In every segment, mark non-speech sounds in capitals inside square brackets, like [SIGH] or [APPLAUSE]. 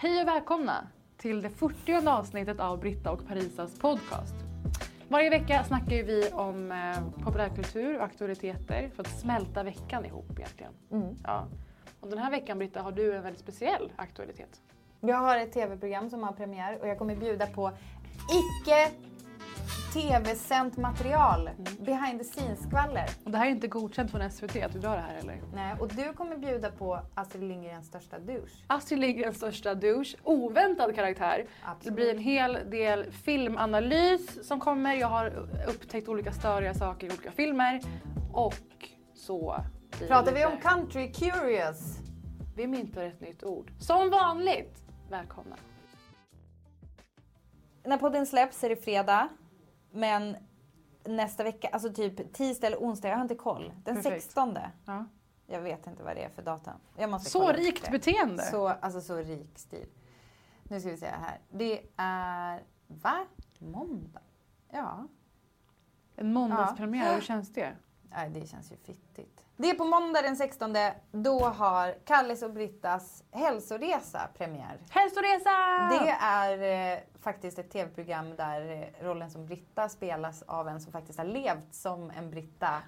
Hej och välkomna till det 40 avsnittet av Britta och Parisas podcast. Varje vecka snackar vi om eh, populärkultur och aktualiteter för att smälta veckan ihop egentligen. Ja. Och den här veckan Britta har du en väldigt speciell aktualitet. Jag har ett tv-program som har premiär och jag kommer bjuda på icke tv-sänt material. Behind the scenes-skvaller. Och det här är inte godkänt från SVT att du drar det här eller? Nej, och du kommer bjuda på Astrid Lindgrens största douche. Astrid Lindgrens största douche, oväntad karaktär. Absolut. Det blir en hel del filmanalys som kommer. Jag har upptäckt olika störiga saker i olika filmer. Och så Pratar vi om country curious? Vi myntar ett nytt ord. Som vanligt! Välkomna. När podden släpps är det fredag. Men nästa vecka, alltså typ tisdag eller onsdag, jag har inte koll. Den Perfekt. 16. Ja. Jag vet inte vad det är för datum. Jag måste Så rikt det. beteende. Så, alltså så rik stil. Nu ska vi se här. Det är, va? Måndag? Ja. En måndagspremiär, hur känns det? Nej, det känns ju fittigt. Det är på måndag den 16. Då har Kalles och Brittas hälsoresa premiär. Hälsoresa! Det är eh, faktiskt ett tv-program där eh, rollen som Britta spelas av en som faktiskt har levt som en Britta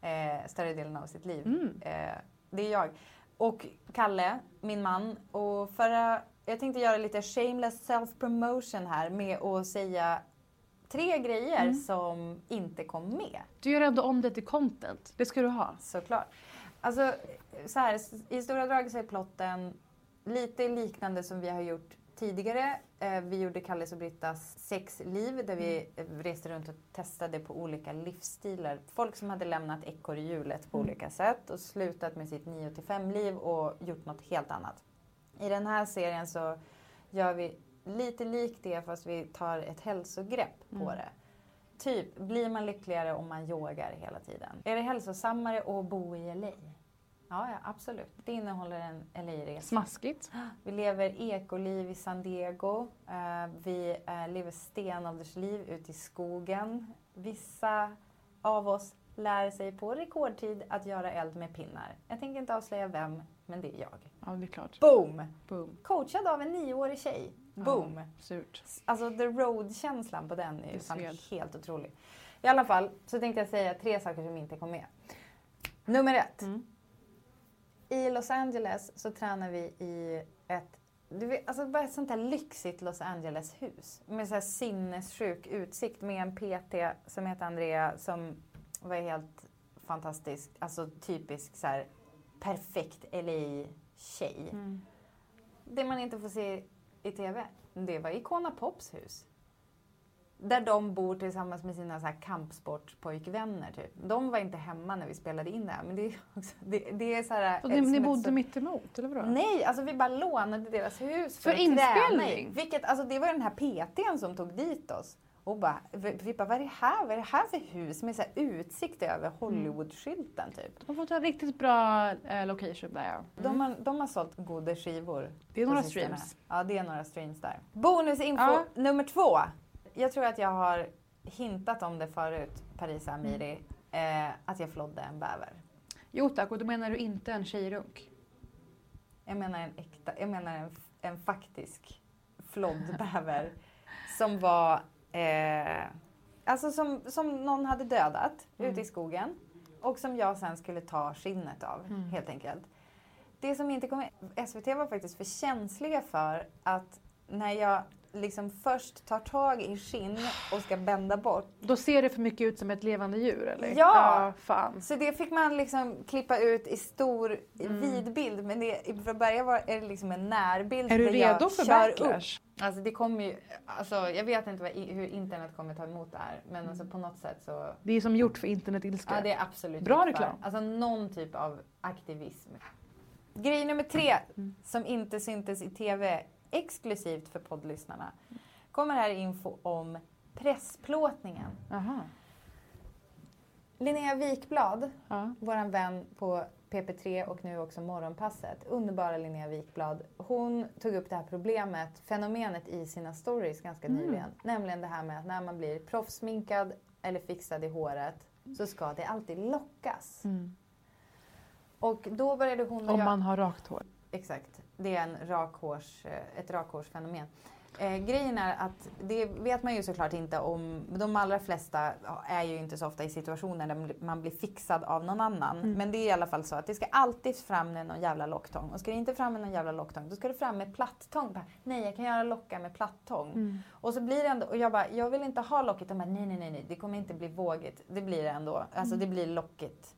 eh, större delen av sitt liv. Mm. Eh, det är jag. Och Kalle, min man. Och förra, jag tänkte göra lite shameless self-promotion här med att säga tre grejer Mm. som inte kom med. Du gör ändå om det till content. Det ska du ha. Såklart. Alltså, så här, i stora drag så är plotten lite liknande som vi har gjort tidigare. Eh, vi gjorde Kalles och Brittas sexliv där vi eh, reste runt och testade på olika livsstilar. Folk som hade lämnat ekorrhjulet på olika sätt och slutat med sitt 9 till 5 liv och gjort något helt annat. I den här serien så gör vi lite likt det fast vi tar ett hälsogrepp på det. Typ, blir man lyckligare om man yogar hela tiden? Är det hälsosammare att bo i LA? Ja, ja absolut. Det innehåller en LA-resa. Smaskigt. Vi lever ekoliv i San Diego. Eh, vi eh, lever stenåldersliv ute i skogen. Vissa av oss lär sig på rekordtid att göra eld med pinnar. Jag tänker inte avslöja vem, men det är jag. Ja, det är klart. Boom! Boom. Coachad av en nioårig tjej. Boom! Ja, surt. Alltså the road-känslan på den är sved. helt otrolig. I alla fall så tänkte jag säga tre saker som inte kom med. Nummer ett. Mm. I Los Angeles så tränar vi i ett du vet, alltså bara ett sånt här lyxigt Los Angeles-hus. Med så här sinnessjuk utsikt med en PT som heter Andrea som var helt fantastisk. Alltså typisk så här perfekt LA-tjej. Mm. Det man inte får se i TV, det var Icona Pops hus. Där de bor tillsammans med sina så här kampsportpojkvänner. Typ. De var inte hemma när vi spelade in det här. Men det är, också, det, det är så här, Och ni, ni bodde stort- mitt emot eller vadå? Nej, alltså vi bara lånade deras hus För att träna i. inspelning? Vilket, alltså det var den här PTn som tog dit oss. Och bara, vi bara, vad är det här? Vad är det här för hus med så utsikt över Hollywood-skylten typ? De har fått en riktigt bra eh, location där ja. De, har, de har sålt goda skivor. Det är några sistone. streams. Ja, det är några streams där. Bonusinfo Ja. nummer två. Jag tror att jag har hintat om det förut, Parisa Amiri, Mm. eh, att jag flodde en bäver. Jo tack, och då menar du inte en tjejrunk? Jag menar en äkta, jag menar en, en faktisk floddbäver [LAUGHS] som var, eh, alltså som, som någon hade dödat ute i skogen och som jag sen skulle ta skinnet av helt enkelt. det som inte kommer... SVT var faktiskt för känsliga för att när jag liksom först tar tag i skinn och ska bända bort. Då ser det för mycket ut som ett levande djur eller? Ja! fan. Så det fick man liksom klippa ut i stor Mm. vid bild. Men det, från början var, är det liksom en närbild. Är du redo för backlash? Upp. Alltså det kommer ju... Alltså jag vet inte vad, hur internet kommer ta emot det här. Men Mm. alltså på något sätt så... Det är som gjort för internetilska. Ja, det är absolut Bra reklam. Alltså någon typ av aktivism. Grej nummer tre Mm. som inte syntes i TV exklusivt för poddlyssnarna. Kommer här info om pressplåtningen. Aha. Linnea Wikblad, Ja. våran vän på PP3 och nu också Morgonpasset. Underbara Linnea Wikblad. Hon tog upp det här problemet, fenomenet i sina stories ganska nyligen. Nämligen det här med att när man blir proffsminkad eller fixad i håret så ska det alltid lockas. Och då började hon och Om jag... man har rakt hår. Exakt. Det är en rakhårs, eh, ett rakhårsfenomen. Eh, grejen är att det vet man ju såklart inte om. De allra flesta är ju inte så ofta i situationer där man blir fixad av någon annan. Men det är i alla fall så att det ska alltid fram med någon jävla locktång. Och ska det inte fram med någon jävla locktång då ska det fram med plattång. Nej jag kan göra lockar med plattång. Och så blir det ändå, och jag bara, jag vill inte ha lockigt. De bara, nej nej nej nej det kommer inte bli vågigt. Det blir det ändå. Alltså det blir lockigt.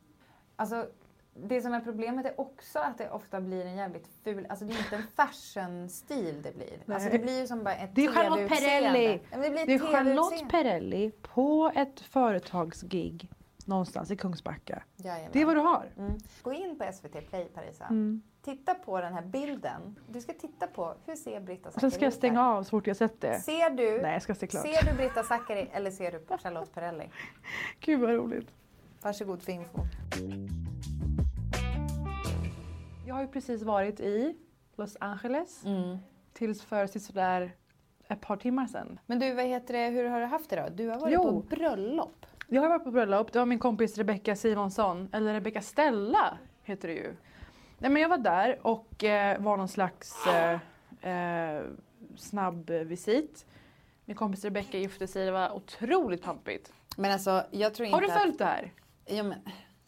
Alltså det som är problemet är också att det ofta blir en jävligt ful, alltså det är inte en fashion-stil det blir. Alltså det blir ju som bara ett Det är Charlotte. Perrelli. Det, blir Det är Charlotte. Perrelli på ett företagsgig någonstans i Kungsbacka. Jajamän. Det är vad du har. Mm. Gå in på SVT Play Parisa. Mm. Titta på den här bilden. Du ska titta på, hur ser Britta Zackari sen ska jag ut stänga av så fort jag sett det. Ser du, Nej, jag ska se klart. ser du Britta Zackari eller ser du Charlotte Perrelli? [LAUGHS] Gud vad roligt. Varsågod för info. Jag har ju precis varit i Los Angeles. Mm. Tills för sådär ett par timmar sedan. Men du, vad heter det, hur har du haft det då? Du har varit Jo. på bröllop. Jag har varit på bröllop. Det var min kompis Rebecca Simonsson. Eller Rebecca Stella heter det ju. Nej, men jag var där och eh, var någon slags eh, eh, snabb visit. Min kompis Rebecca gifte sig. Det var otroligt pampigt. Men alltså, jag tror inte Har du att... följt det här? Ja, men,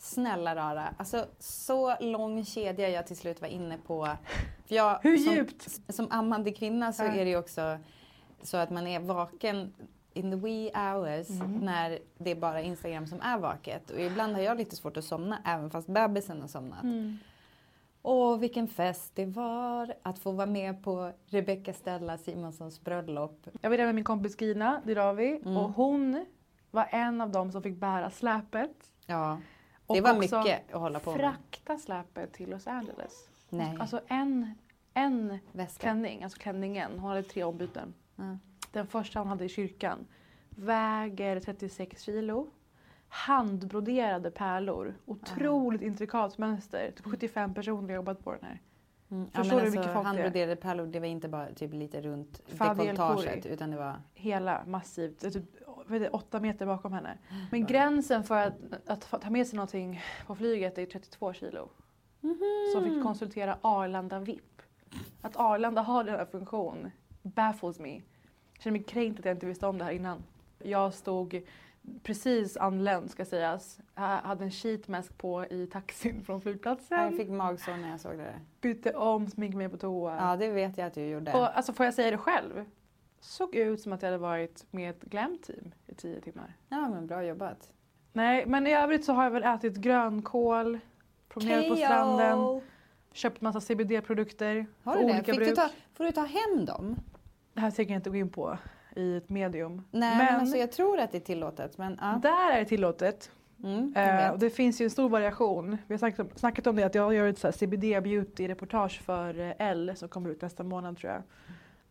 snälla rara. Alltså, så lång kedja jag till slut var inne på. För jag, Hur som, djupt? Som ammande kvinna så Ja. är det ju också så att man är vaken in the wee hours Mm. när det är bara Instagram som är vaket. Och ibland har jag lite svårt att somna även fast bebisen har somnat. Mm. Åh, vilken fest det var att få vara med på Rebecca Stella Simonssons bröllop. Jag var där med min kompis Gina Dirawi Mm. och hon var en av dem som fick bära släpet. Ja, det var mycket att hålla på med. Frakta släpet till Los Angeles. Nej, Alltså en, en väska. klänning, alltså klänningen, hon hade tre ombyten. Ja. Den första hon hade i kyrkan väger 36 kilo. Handbroderade pärlor. Otroligt intrikat mönster. Typ 75 personer har jobbat på den här. Mm. Förstår du hur alltså, mycket folk det är? Handbroderade pärlor, det var inte bara typ lite runt dekolletaget utan det var... Hela, massivt. Typ, du, åtta meter bakom henne. Men gränsen för att, att ta med sig någonting på flyget är 32 kilo. Så Mm. fick konsultera Arlanda VIP. Att Arlanda har denna funktion baffles me. Jag känner mig kränkt att jag inte visste om det här innan. Jag stod precis anländ ska sägas. Jag hade en sheetmask på i taxin från flygplatsen. Jag fick magsår när jag såg det. Bytte om, sminkade mig på toa. Ja, det vet jag att du gjorde. Och alltså får jag säga det själv? Såg ut som att jag hade varit med ett glam-team i tio timmar. Ja, men bra jobbat. Nej, men i övrigt så har jag väl ätit grönkål, promenerat på stranden, köpt massa CBD-produkter. Har du det? Fick du ta, får du ta hem dem? Det här tänker jag inte gå in på i ett medium. Nej, men, men alltså, jag tror att det är tillåtet. Men, ja. där är det tillåtet. mm, Eh, det finns ju en stor variation. Vi har snackat om, snackat om det att jag gör ett CBD beauty-reportage för eh, L som kommer ut nästa månad tror jag.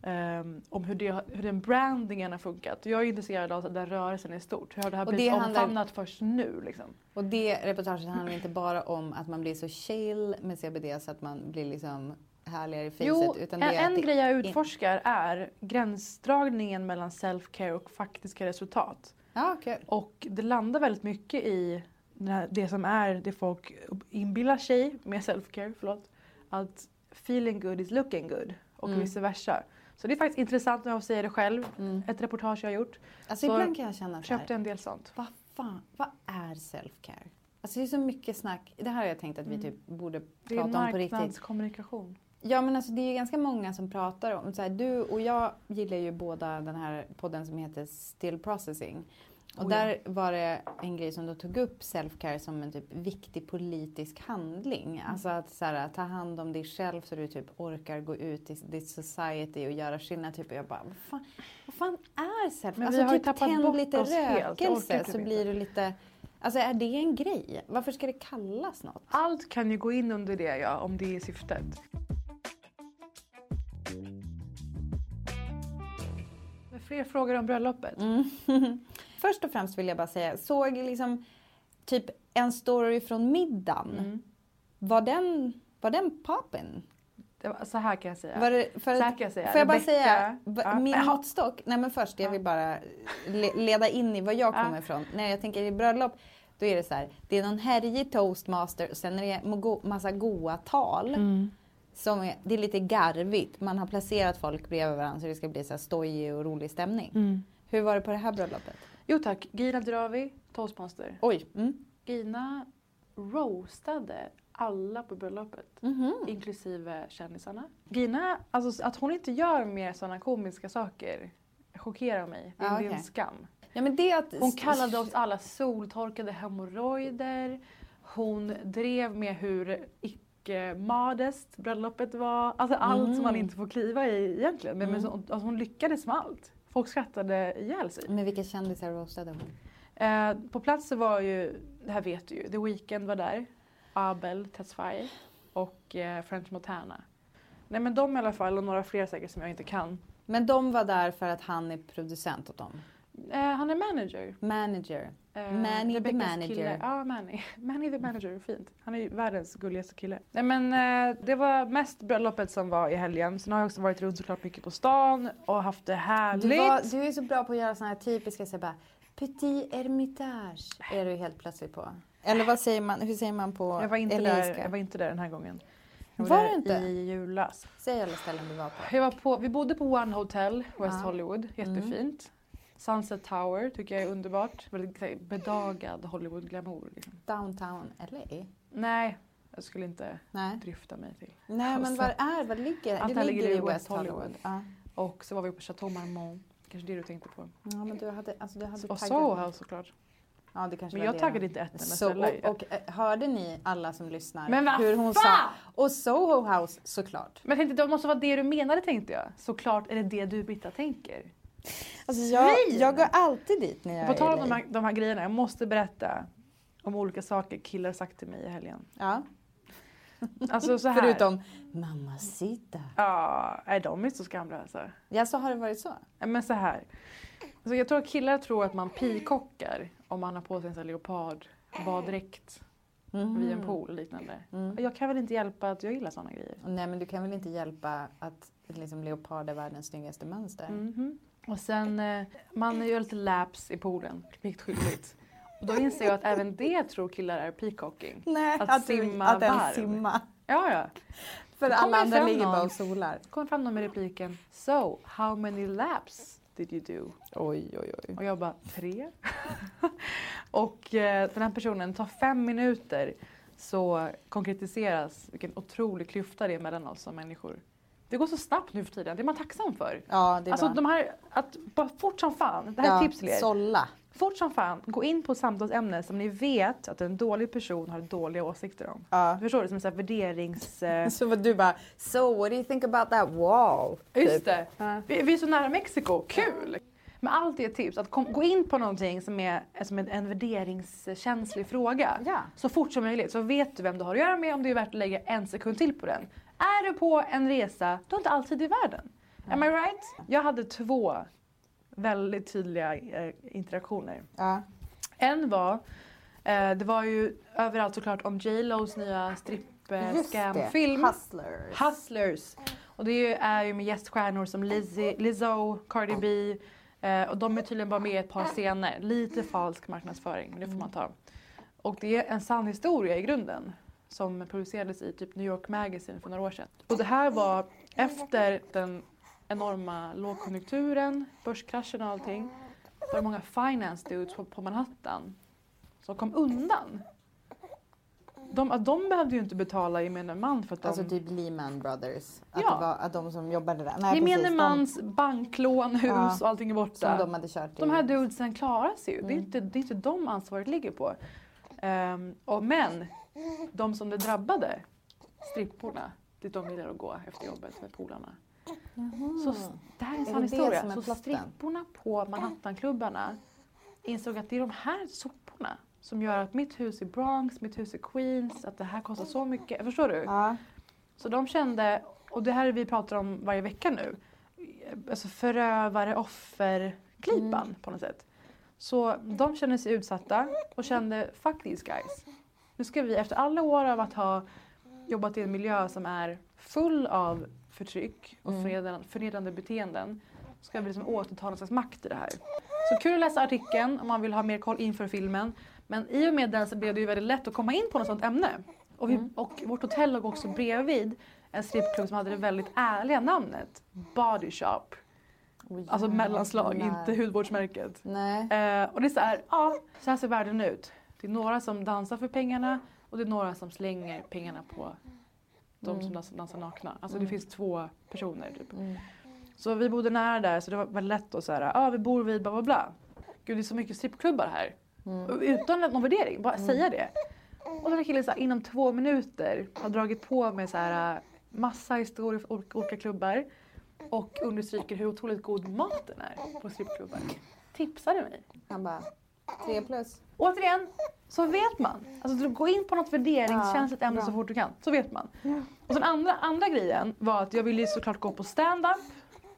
Ehm, om hur, det, hur den brandingen har funkat. Jag är intresserad av den rörelsen i stort. Hur har det här Och blivit det handlar- omfamnat först nu? Liksom? Och det reportaget handlar inte bara om att man blir så chill med CBD så att man blir liksom härligare i. Jo, utan en, det är en det- grej jag utforskar är gränsdragningen mellan self-care och faktiska resultat. Ja, kul. Och det landar väldigt mycket i det som är det folk inbillar sig med self-care, förlåt. Att feeling good is looking good och Mm. vice versa. Så det är faktiskt intressant när jag säger det själv. Mm. Ett reportage jag har gjort. Alltså Så ibland kan jag känna så här, Köpte en del sånt. vad fan, vad är self-care? Alltså det är så mycket snack. Det här har jag tänkt att vi typ borde Mm. Det är prata om på riktigt. marknadskommunikation. Ja men alltså det är ganska många som pratar om, så här, du och jag gillar ju båda den här podden som heter Still Processing. Och Oh där var det en grej som då tog upp self-care som en typ viktig politisk handling. Mm. Alltså att så här, ta hand om dig själv så du typ orkar gå ut i ditt society och göra skillnad. Typ. Och jag bara, vad fan, vad fan är self Men vi Alltså typ tänd lite rökelse så blir du lite... Alltså är det en grej? Varför ska det kallas något? Allt kan ju gå in under det ja, om det är syftet. Fler frågor om bröllopet? Mm. [LAUGHS] Först och främst vill jag bara säga, såg liksom typ en story från middagen. Mm. Var den, var den poppin? Så här kan jag säga. Var det, för, Så här kan jag säga. Får jag bara Rebecca- säga, Ja. min Ja. måttstock, nej men först, jag vill bara le, leda in i var jag Ja. kommer ifrån. När jag tänker i bröllop, då är det så här, det är någon härjig toastmaster och sen är det massa goa tal. Mm. Som är, det är lite garvigt, man har placerat folk bredvid varandra så det ska bli så här stojig och rolig stämning. Mm. Hur var det på det här bröllopet? Jo tack, Gina Dravi, toastmaster. Oj. Mm. Gina roastade alla på bröllopet. Mhm. Inklusive kändisarna. Gina, alltså att hon inte gör mer sådana komiska saker chockerar mig. Det är, det är en skam. Ja, men det att... Hon kallade oss alla soltorkade hemorrojder. Hon drev med hur icke-modest bröllopet var. Alltså allt som man inte får kliva i egentligen. Men, men så, alltså hon lyckades med allt. Folk skrattade ihjäl sig. Men vilka kändisar roastade hon? Eh, på plats så var ju, det här vet du ju, The Weeknd var där. Abel Tesfaye och eh, French Montana. Nej men de i alla fall och några fler säkert som jag inte kan. Men de var där för att han är producent åt dem. Eh, han är manager. Manager. Eh, Manny the Rebeccas manager. Kille. Ja, Manny. [LAUGHS] Manny the manager, fint. Han är ju världens gulligaste kille. Nej men eh, det var mest bröllopet som var i helgen. Sen har jag också varit runt såklart mycket på stan och haft det härligt. Du, var, du är så bra på att göra såna här typiska så här bara, Petit Hermitage är du helt plötsligt på. Eller vad säger man, hur säger man på jag, var inte där, jag var inte där den här gången. Jag Var där du inte? I julas. Säg alla ställen du var på. Jag var på, vi bodde på One Hotel, West. Mm. Hollywood. Jättefint. Sunset Tower tycker jag är underbart. Väldigt bedagad Hollywood-glamour. Liksom. Downtown LA? Nej, jag skulle inte Nej. drifta mig till. Nej men var är, var ligger Allt det? det ligger ligger i West Hollywood. Hollywood. Ja. Och så var vi på Chateau Marmont. Kanske det du tänkte på. ja men du hade, alltså du hade Och taggat- Soho såklart. Ja, det kanske Men jag det. taggade inte ett enda ställe. och, och eh, hörde ni alla som lyssnar Men hur hon fan! sa? Och Soho House såklart. Men jag tänkte det måste vara det du menade tänkte jag. Såklart är det det du Britta tänker. Alltså jag, jag går alltid dit när jag På tal om de här, de här grejerna, jag måste berätta om olika saker killar sagt till mig i helgen. Ja. Alltså så här. Förutom Mamacita. Ja, är de är så skamliga alltså. Ja, så har det varit så? Nej, Men så här. Alltså jag tror att killar tror att man pikockar om man har på sig en sån leopardbaddräkt Mhm. vid en pool och liknande. Mm. Jag kan väl inte hjälpa att jag gillar såna grejer. Nej, men du kan väl inte hjälpa att liksom, leopard är världens snyggaste mönster? Mhm. Och sen, eh, man gör lite laps i poolen, pliktskyldigt. Och då inser jag att även det tror killar är peacocking. Nej, Att du- simma att varv. simma. Ja, ja. För Då alla kommer andra ligger bara och solar. kom fram någon med repliken So, how many laps did you do? Oj, oj, oj. Och jag bara, tre? [LAUGHS] och eh, den här personen tar fem minuter så konkretiseras vilken otrolig klyfta det är mellan oss som människor. Det går så snabbt nu för tiden, det är man tacksam för. Ja, det är Alltså bra. de här, att bara fort som fan, det här är ja, ett tips till er. Sålla. Fort som fan, gå in på ett samtalsämne som ni vet att en dålig person har dåliga åsikter om. Ja. Förstår du? Som en värderings... [LAUGHS] Eh, Så var du bara, so what do you think about that wall? Just Typ. det. Vi, vi är så nära Mexiko, kul! Men allt är tips, att kom, gå in på någonting som är som en, en värderingskänslig fråga. Ja. Så fort som möjligt så vet du vem du har att göra med om det är värt att lägga en sekund till på den. Är du på en resa, du har inte alltid i världen. Am I right? Jag hade två väldigt tydliga eh, interaktioner. Ja. En var, eh, det var ju överallt såklart om J Lo's nya strip eh, Just scam det. film Hustlers. Hustlers. Och det är ju, är ju med gäststjärnor som Lizzie, Lizzo, Cardi B. Eh, och de är tydligen bara med i ett par scener. Lite falsk marknadsföring, men det får man ta. Och det är en sann historia i grunden. Som producerades i typ New York Magazine för några år sedan. Och det här var efter den enorma lågkonjunkturen, börskraschen och allting. Var det många finance dudes på, på Manhattan som kom undan De, de behövde ju inte betala gemene man för att de... Alltså typ Lehman Brothers. Att Ja. det var att de som jobbade där. Nej, gemene precis, mans banklån, hus Ja. och allting är De, borta. som de hade kört De här dudesen klarar sig ju. Det, är Mm. inte, det är inte de ansvaret ligger på. Ehm, och, men de som det drabbade, stripporna, dit de gillar att gå efter jobbet med polarna. Så det här är en sann historia. Så stripporna på Manhattanklubbarna insåg att det är de här soporna som gör att mitt hus i Bronx, mitt hus i Queens, att det här kostar så mycket. Förstår du? Ja. Så de kände, och det här vi pratar om varje vecka nu, alltså förövare, offer, glipan på något sätt. Så de kände sig utsatta och kände fuck these guys. Nu ska vi efter alla år av att ha jobbat i en miljö som är full av förtryck och förnedrande, förnedrande beteenden ska vi liksom återta någon slags makt i det här. Så kul att läsa artikeln om man vill ha mer koll inför filmen. Men i och med den så blev det ju väldigt lätt att komma in på något sånt ämne. Och, vi, och vårt hotell låg också bredvid en strippklubb som hade det väldigt ärliga namnet Body Shop. Oj, Alltså mellanslag, jävlar. inte hudvårdsmärket. Nej. Eh, och det är så här, ja, så här ser världen ut. Det är några som dansar för pengarna och det är några som slänger pengarna på de som dansar, dansar nakna. Alltså det finns två personer typ. Så vi bodde nära där så det var väldigt lätt att säga, ja vi bor vid bla bla bla. Gud det är så mycket strippklubbar här. Och Utan någon värdering, bara säga det. Och den här killen så här, inom två minuter har dragit på med så här, massa historier från olika- olika klubbar. Och understryker hur otroligt god maten är på strippklubbar. Tipsade mig. Han bara, tre plus. Återigen, så vet man. Alltså går in på något värderingskänsligt ämne så fort du kan. Så vet man. Och sen andra, andra grejen var att jag ville ju såklart gå på stand-up.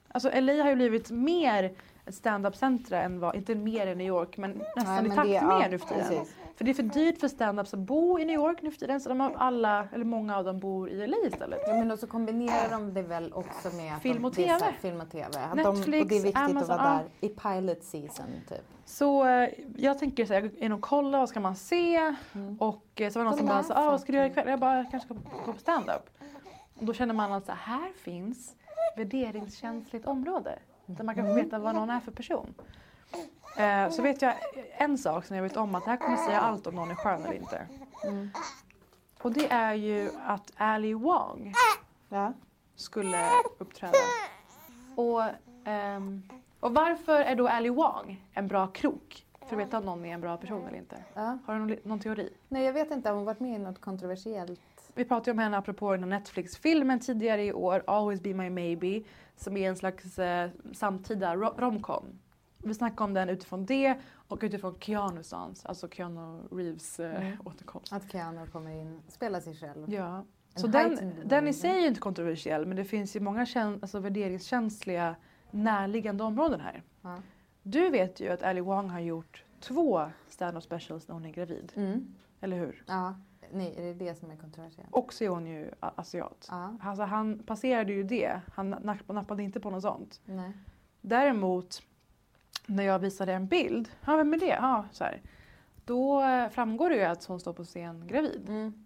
Alltså LA har ju blivit mer ett stand-up-centra än vad, inte mer än New York, men nästan Nej, i men takt det- med ja, nu för tiden. precis. För det är för dyrt för stand-ups att bo i New York nu för tiden så de har alla, eller många av dem bor i LA istället. Ja, men så kombinerar de det väl också med Film de, och här TV. Film och TV. Att Netflix, de, och det är viktigt Amazon, att vara ja. där i pilot season typ. Så eh, jag tänker så här, in och kollar vad ska man se Mm. och eh, så var det någon som bara så, ah, vad ska du göra ikväll? Jag bara, jag kanske ska gå på stand-up. Och då känner man att så här, här finns värderingskänsligt område där man kan få veta vad någon är för person. Eh, så vet jag en sak som jag vet om att det här kommer säga allt om någon är skön eller inte. Och det är ju att Ali Wong Ja. skulle uppträda. Och, ehm, och varför är då Ali Wong en bra krok? För att veta om någon är en bra person eller inte. Ja. Har du någon, någon teori? Nej jag vet inte, har hon varit med i något kontroversiellt? Vi pratade om henne apropå den Netflix-filmen tidigare i år, Always Be My Maybe, som är en slags eh, samtida ro- romcom. Vi snackade om den utifrån det och utifrån Keanus dans, alltså Keanu Reeves eh, Mm. återkomst. Att Keanu kommer in, spelar sig själv. Ja. Så den, den i sig är ju inte kontroversiell men det finns ju många kän, alltså värderingskänsliga närliggande områden här. Ja. Du vet ju att Ali Wong har gjort två stand-up specials när hon är gravid. Mm. Eller hur? Ja. Nej, är det det som är kontroversiellt? Och så är hon ju asiat. Ja. Alltså han passerade ju det. Han napp- nappade inte på något sånt. Nej. Däremot när jag visade en bild, ja vem är det? Ja, så här. Då eh, framgår det ju att hon står på scen gravid. Mm.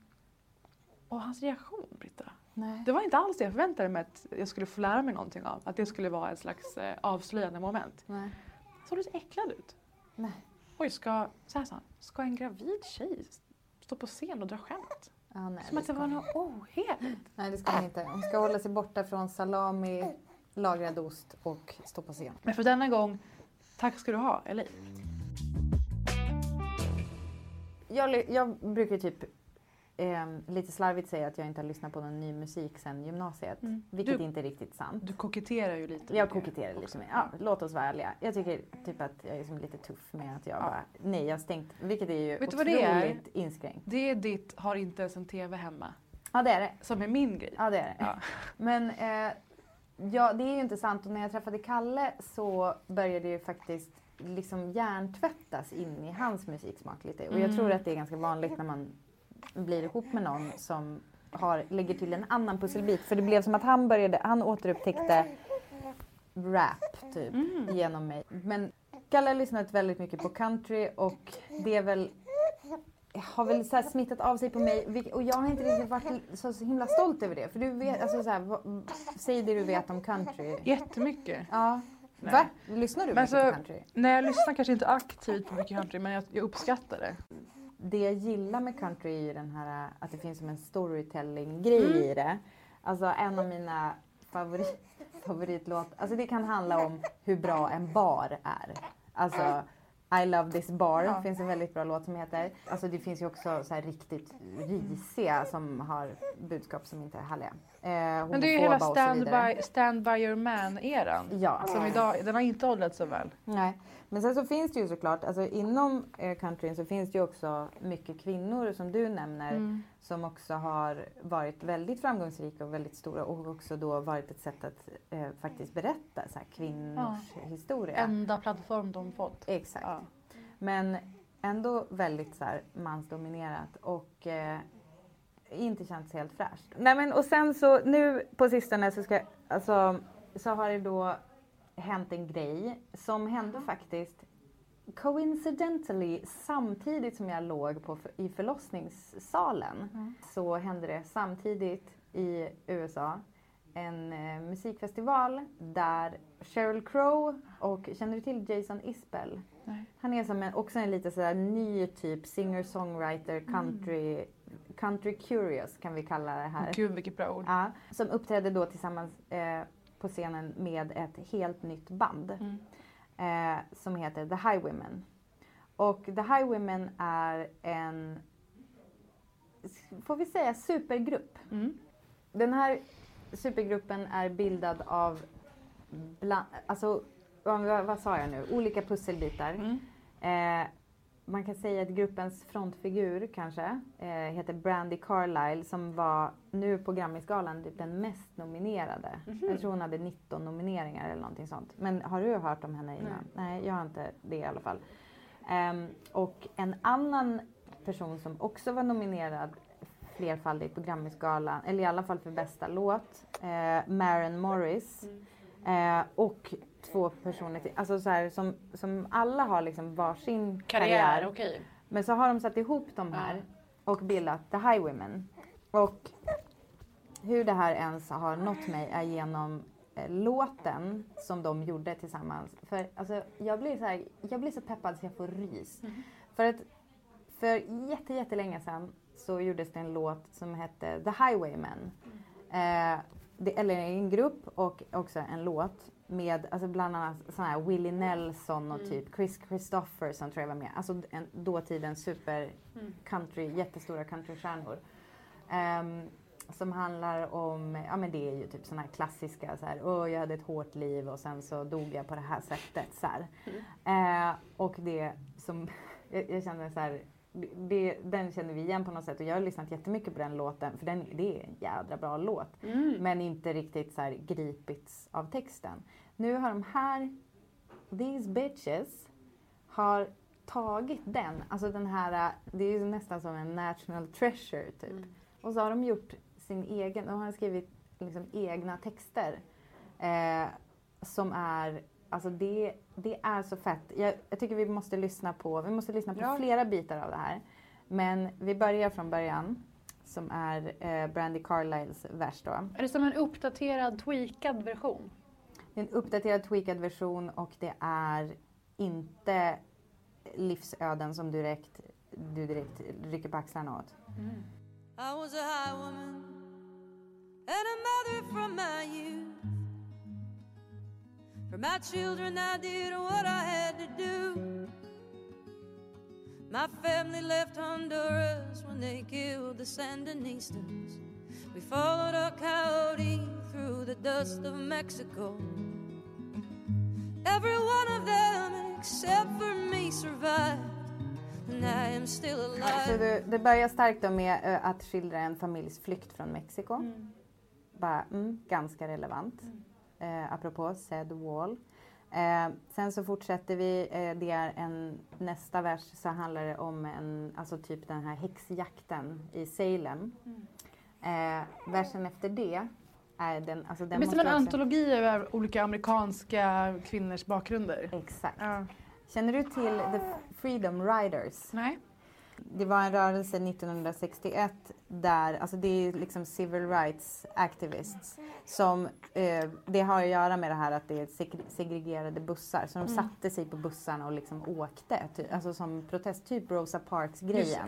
Och hans reaktion Britta. Nej. Det var inte alls det jag förväntade mig att jag skulle få lära mig någonting av. Att det skulle vara ett slags eh, avslöjande moment. Nej. Såg du så äcklad ut? Nej. Oj, ska, så här sa han, ska en gravid tjej stå på scen och dra skämt? Ja, nej, Som att det var något oheligt. Nej det ska hon inte. Hon ska hålla sig borta från salami, lagrad ost och stå på scen. Men för denna gång, tack ska du ha, eller? Jag, jag brukar typ eh, lite slarvigt säga att jag inte har lyssnat på någon ny musik sedan gymnasiet. Mm. Vilket Du- inte är riktigt sant. Du koketterar ju lite. Jag koketterar lite med ja, Låt oss vara ärliga. Jag tycker typ att jag är som lite tuff med att jag Ja. bara, nej jag har stängt, vilket är ju Vet otroligt det är? inskränkt. Det är ditt har inte ens en TV hemma. Ja det är det. Som är min grej. Ja det är det. Ja. Men eh, ja, det är ju inte sant och när jag träffade Kalle så började det ju faktiskt liksom hjärntvättas in i hans musiksmak lite. Och jag Mm. tror att det är ganska vanligt när man blir ihop med någon som har, lägger till en annan pusselbit. För det blev som att han började, han återupptäckte rap typ Mm. genom mig. Men Kalle har lyssnat väldigt mycket på country och det är väl har väl så smittat av sig på mig och jag har inte riktigt varit så, himla stolt över det. För du vet, alltså så här, säg det du vet om country. Jättemycket. Ja. Nej. Va? Lyssnar du Men mycket alltså- på country? Nej, jag lyssnar kanske inte aktivt på mycket country men jag, jag uppskattar det. det jag gillar med country är den här att det finns som en storytelling-grej Mm. i det. Alltså en av mina favorit, [LAUGHS] favoritlåtar, alltså det kan handla om hur bra en bar är. Alltså I love this bar Ja. finns en väldigt bra låt som heter. Alltså det finns ju också så riktigt risiga som har budskap som inte är härliga. Eh, Men det är ju hela stand by, stand by your man-eran. Ja. Som idag, den har inte hållit så väl. Nej, men sen så finns det ju såklart, alltså inom eh, countryn så finns det ju också mycket kvinnor som du nämner Mm. som också har varit väldigt framgångsrika och väldigt stora och också då varit ett sätt att eh, faktiskt berätta så här, kvinnors historia. Enda plattform de fått. Exakt. Ja. Men ändå väldigt så här, mansdominerat och eh, inte känts helt fräscht. Nej men och sen så nu på sistone så ska alltså så har det då hänt en grej som hände faktiskt coincidentally samtidigt som jag låg på, i förlossningssalen så hände det samtidigt i USA en eh, musikfestival där Sheryl Crow och känner du till Jason Isbell? Nej. Han är som en, också en lite sådär ny typ singer-songwriter, country, country curious kan vi kalla det här. Gud vilket bra ord. Ja, som uppträdde då tillsammans eh, på scenen med ett helt nytt band Mm. eh, som heter The Highwomen. Och The Highwomen är en, får vi säga, supergrupp. Mm. Den här supergruppen är bildad av, bland, alltså vad, vad vad sa jag nu, olika pusselbitar. Mm. Eh, man kan säga att gruppens frontfigur kanske eh, heter Brandy Carlisle som var nu på Grammisgalan typ den mest nominerade. Jag tror hon hade 19 nomineringar eller någonting sånt. Men har du hört om henne innan? Nej, jag har inte det i alla fall. Ehm, och en annan person som också var nominerad flerfaldigt på Grammisgalan, eller i alla fall för bästa låt, eh, Maren Morris. Eh, och två personer till, alltså så här, som, som alla har liksom varsin karriär. Karriär, okej. Men så har de satt ihop de här och bildat The Highwomen. Och hur det här ens har nått mig är genom eh, låten som de gjorde tillsammans. För alltså, jag, blir så här, jag blir så peppad så jag får rys. För att för jätte, jättelänge sedan så gjordes det en låt som hette The Highwaymen. Eh, det, eller en grupp och också en låt med alltså bland annat sån här Willie Nelson och typ Chris Christopherson tror jag var med. Alltså en, dåtidens super country, jättestora countrystjärnor. Ehm, som handlar om, ja men det är ju typ såna här klassiska så här, åh jag hade ett hårt liv och sen så dog jag på det här sättet så här. Eh, och det som, [LAUGHS] jag, jag känner så här, det, den känner vi igen på något sätt och jag har lyssnat jättemycket på den låten för den, det är en jädra bra låt. Men inte riktigt så här gripits av texten. Nu har de här, these bitches, har tagit den, alltså den här, det är ju nästan som en national treasure typ. Och så har de gjort sin egen, de har skrivit liksom egna texter. Eh, som är, alltså det, det är så fett. Jag, jag tycker vi måste lyssna på, vi måste lyssna på Ja. flera bitar av det här. Men vi börjar från början. Som är eh, Brandy Carlisles vers då. Är det som en uppdaterad, tweakad version? Det är en uppdaterad, tweakad version och det är inte livsöden som du direkt, du direkt rycker på axlarna åt. I was a high woman and a mother from my youth. For my children, I did what I had to do. My family left Honduras when they killed the Sandinistas. We followed a coyote through the dust of Mexico. Every one of them, except for me, survived. And I am still alive. Så det, det börjar starkt då med eh, att skildra en familjs flykt från Mexiko. Bara, mm, ganska relevant. Eh, apropå said wall. Eh, sen så fortsätter vi. Eh, det är en, nästa vers så handlar det om en, alltså typ den här häxjakten i Salem. Eh, versen efter det är den, alltså den Det är som en antologi över olika amerikanska kvinnors bakgrunder. Exakt. Ja. Känner du till The Freedom Riders? Nej. Det var en rörelse 1961 där, alltså det är liksom civil rights activists som, eh, det har att göra med det här att det är seg- segregerade bussar. Så de satte sig på bussarna och liksom åkte, ty, alltså som protest, typ Rosa Parks-grejen.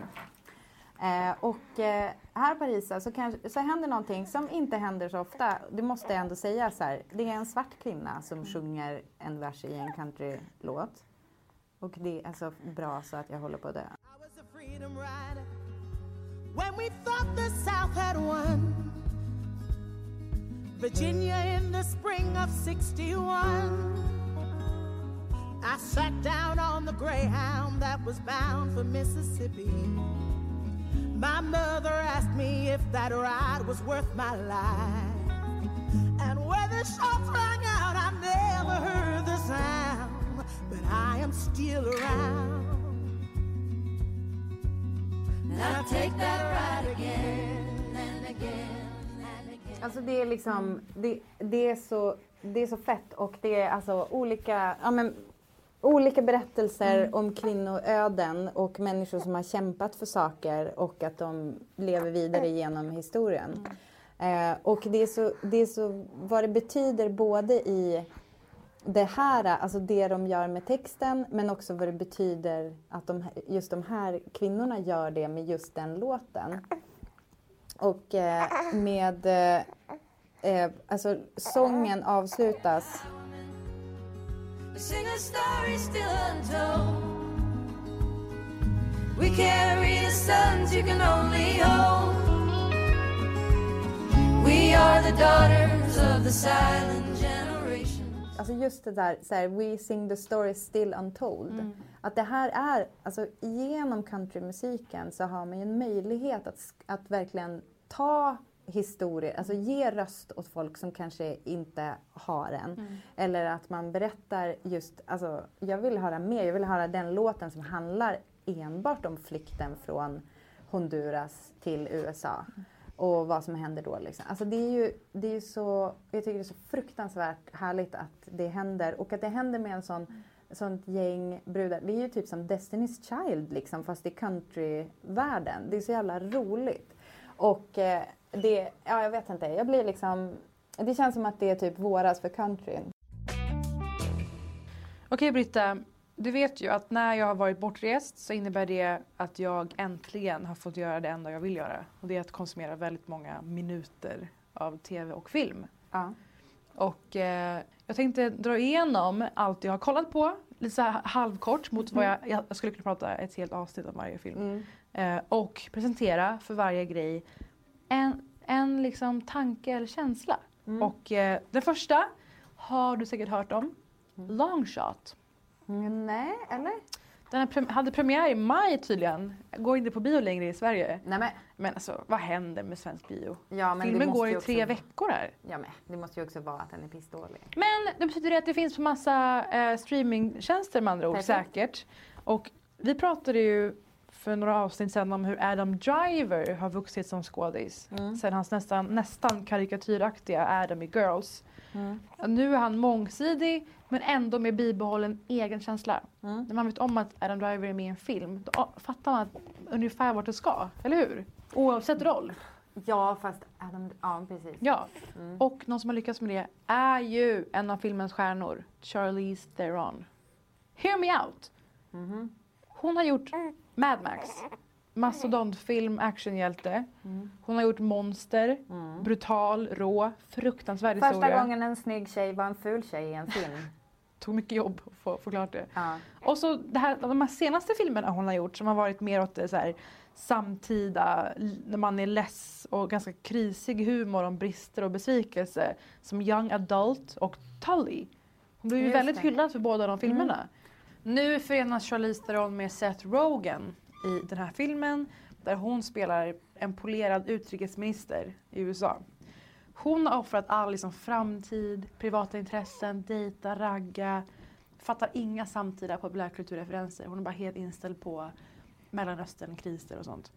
Eh, och eh, här i Paris så, kanske, så händer någonting som inte händer så ofta. Det måste jag ändå säga så här. Det är en svart kvinna som sjunger en vers i en countrylåt. Och det är så bra så att jag håller på att dö. Freedom rider when we thought the South had won. Virginia in the spring of 61. I sat down on the Greyhound that was bound for Mississippi. My mother asked me if that ride was worth my life. And where the shots rang out, I never heard the sound, but I am still around. I'll take that ride again and again and again. Alltså det är liksom, det, det, är så, det är så fett och det är alltså olika, ja men, olika berättelser om kvinnoöden och människor som har kämpat för saker och att de lever vidare genom historien. Eh, och det är, så, det är så vad det betyder både i det här, alltså det de gör med texten men också vad det betyder att de, just de här kvinnorna gör det med just den låten. Och eh, med, eh, eh alltså sången avslutas We. We carry the sons you can only hold. We are the daughters of the silent generation. Alltså just det där, så här, we sing the story still untold. Att det här är, alltså genom countrymusiken så har man ju en möjlighet att, att verkligen ta historier, alltså ge röst åt folk som kanske inte har en. Eller att man berättar just, alltså jag vill höra mer, jag vill höra den låten som handlar enbart om flykten från Honduras till USA. Och vad som händer då. Liksom. Alltså det är ju det är ju så, jag tycker det är så fruktansvärt härligt att det händer. Och att det händer med en sån, sånt gäng brudar. Det är ju typ som Destiny's Child liksom, fast i countryvärlden. Det är så jävla roligt. Och eh, det, ja jag vet inte, jag blir liksom, det känns som att det är typ våras för countryn. Okej Britta, du vet ju att när jag har varit bortrest så innebär det att jag äntligen har fått göra det enda jag vill göra. Och det är att konsumera väldigt många minuter av tv och film. Ja. Och eh, jag tänkte dra igenom allt jag har kollat på, lite så halvkort mot vad jag, jag skulle kunna prata ett helt avsnitt om varje film. Mm. Eh, och presentera för varje grej en, en liksom tanke eller känsla. Och eh, den första har du säkert hört om. Longshot. Mm, nej, eller? Den prem- hade premiär i maj tydligen. Går inte på bio längre i Sverige. Nej men, Men alltså vad händer med svensk bio? ja, Filmen går i också- tre veckor här. Ja men det måste ju också vara att den är pissdålig. Men det betyder att det finns på massa eh, streamingtjänster med andra ord Perfekt. säkert. Och vi pratade ju för några avsnitt sedan om hur Adam Driver har vuxit som skådis. Mm. Sen hans nästan, nästan karikatyraktiga Adam i Girls. Mm. Nu är han mångsidig men ändå med bibehållen egen känsla. Mm. När man vet om att Adam Driver är med i en film då fattar man ungefär vart det ska. Eller hur? Oavsett roll. Ja fast Adam, ja precis. Ja. Mm. Och någon som har lyckats med det är ju en av filmens stjärnor, Charlize Theron. Hear me out! Mhm. Hon har gjort Mad Max, mastodontfilm, actionhjälte. Mm. Hon har gjort Monster, brutal, rå, fruktansvärd Första historia. gången en snygg tjej var en ful tjej i en film. Tog mycket jobb att få, få klart det. Ja. Och så det här, de här senaste filmerna hon har gjort som har varit mer åt det så här, samtida, när man är less och ganska krisig humor om brister och besvikelse. Som Young Adult och Tully. Hon blev ju Just väldigt det. Mm. hyllad för båda de filmerna. Nu förenas Charlize Theron med Seth Rogen i den här filmen där hon spelar en polerad utrikesminister i USA. Hon har offrat all liksom, framtid, privata intressen, dejta, ragga. Fattar inga samtida populärkulturreferenser. Hon är bara helt inställd på Mellanöstern, kriser och sånt.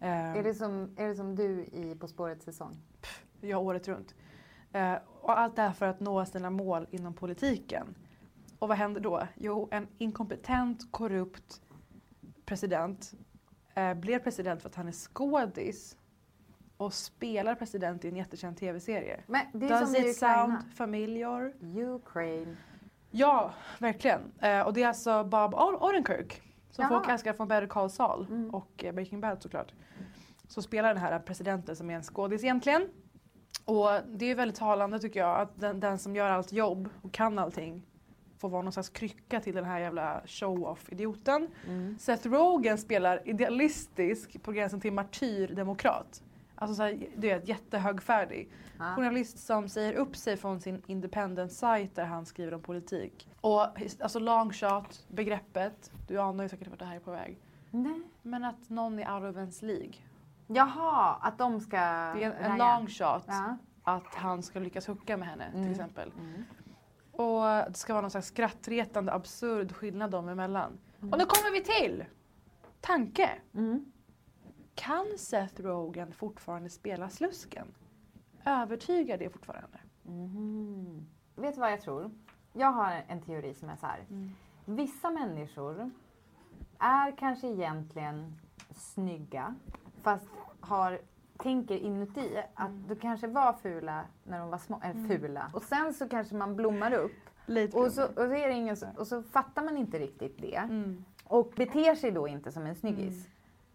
Eh, Är, det som, är det som du i På spåret säsong? Ja, året runt. Eh, och allt det här för att nå sina mål inom politiken. Och vad händer då? Jo, en inkompetent, korrupt president eh, blev president för att han är skådis och spelar president i en jättekänd tv-serie. Men det är Does som it sound familiar? Ukraine. Ja, verkligen. Eh, och det är alltså Bob Odenkirk som Jaha. folk älskar från Better Call Saul Mm. och eh, Breaking Bad såklart. Så spelar den här presidenten som är en skådis egentligen. Och det är väldigt talande tycker jag att den, den som gör allt jobb och kan allting får vara någon slags krycka till den här jävla show-off-idioten. Mm. Seth Rogen spelar idealistisk på gränsen till martyrdemokrat. Alltså så här, du vet, jättehögfärdig. Ja. Journalist som säger upp sig från sin independent site där han skriver om politik. Och alltså long shot, begreppet, du anar ju säkert vart det här är på väg. Nej. Men att någon är out of ens League. Jaha, att de ska... Det är en, en long shot Ja. att han ska lyckas hooka med henne till Mm. exempel. Mm. Och det ska vara någon slags skrattretande absurd skillnad dem emellan. Mm. Och nu kommer vi till! Tanke! Mm. Kan Seth Rogen fortfarande spela slusken? Övertygar det fortfarande? Mhm. Vet du vad jag tror? Jag har en teori som är så här. Mm. Vissa människor är kanske egentligen snygga fast har, tänker inuti att Mm. de kanske var fula när de var små. Eller fula. Och sen så kanske man blommar upp Lite och så, och, så är det ingen, och så fattar man inte riktigt det. Mm. Och beter sig då inte som en snyggis.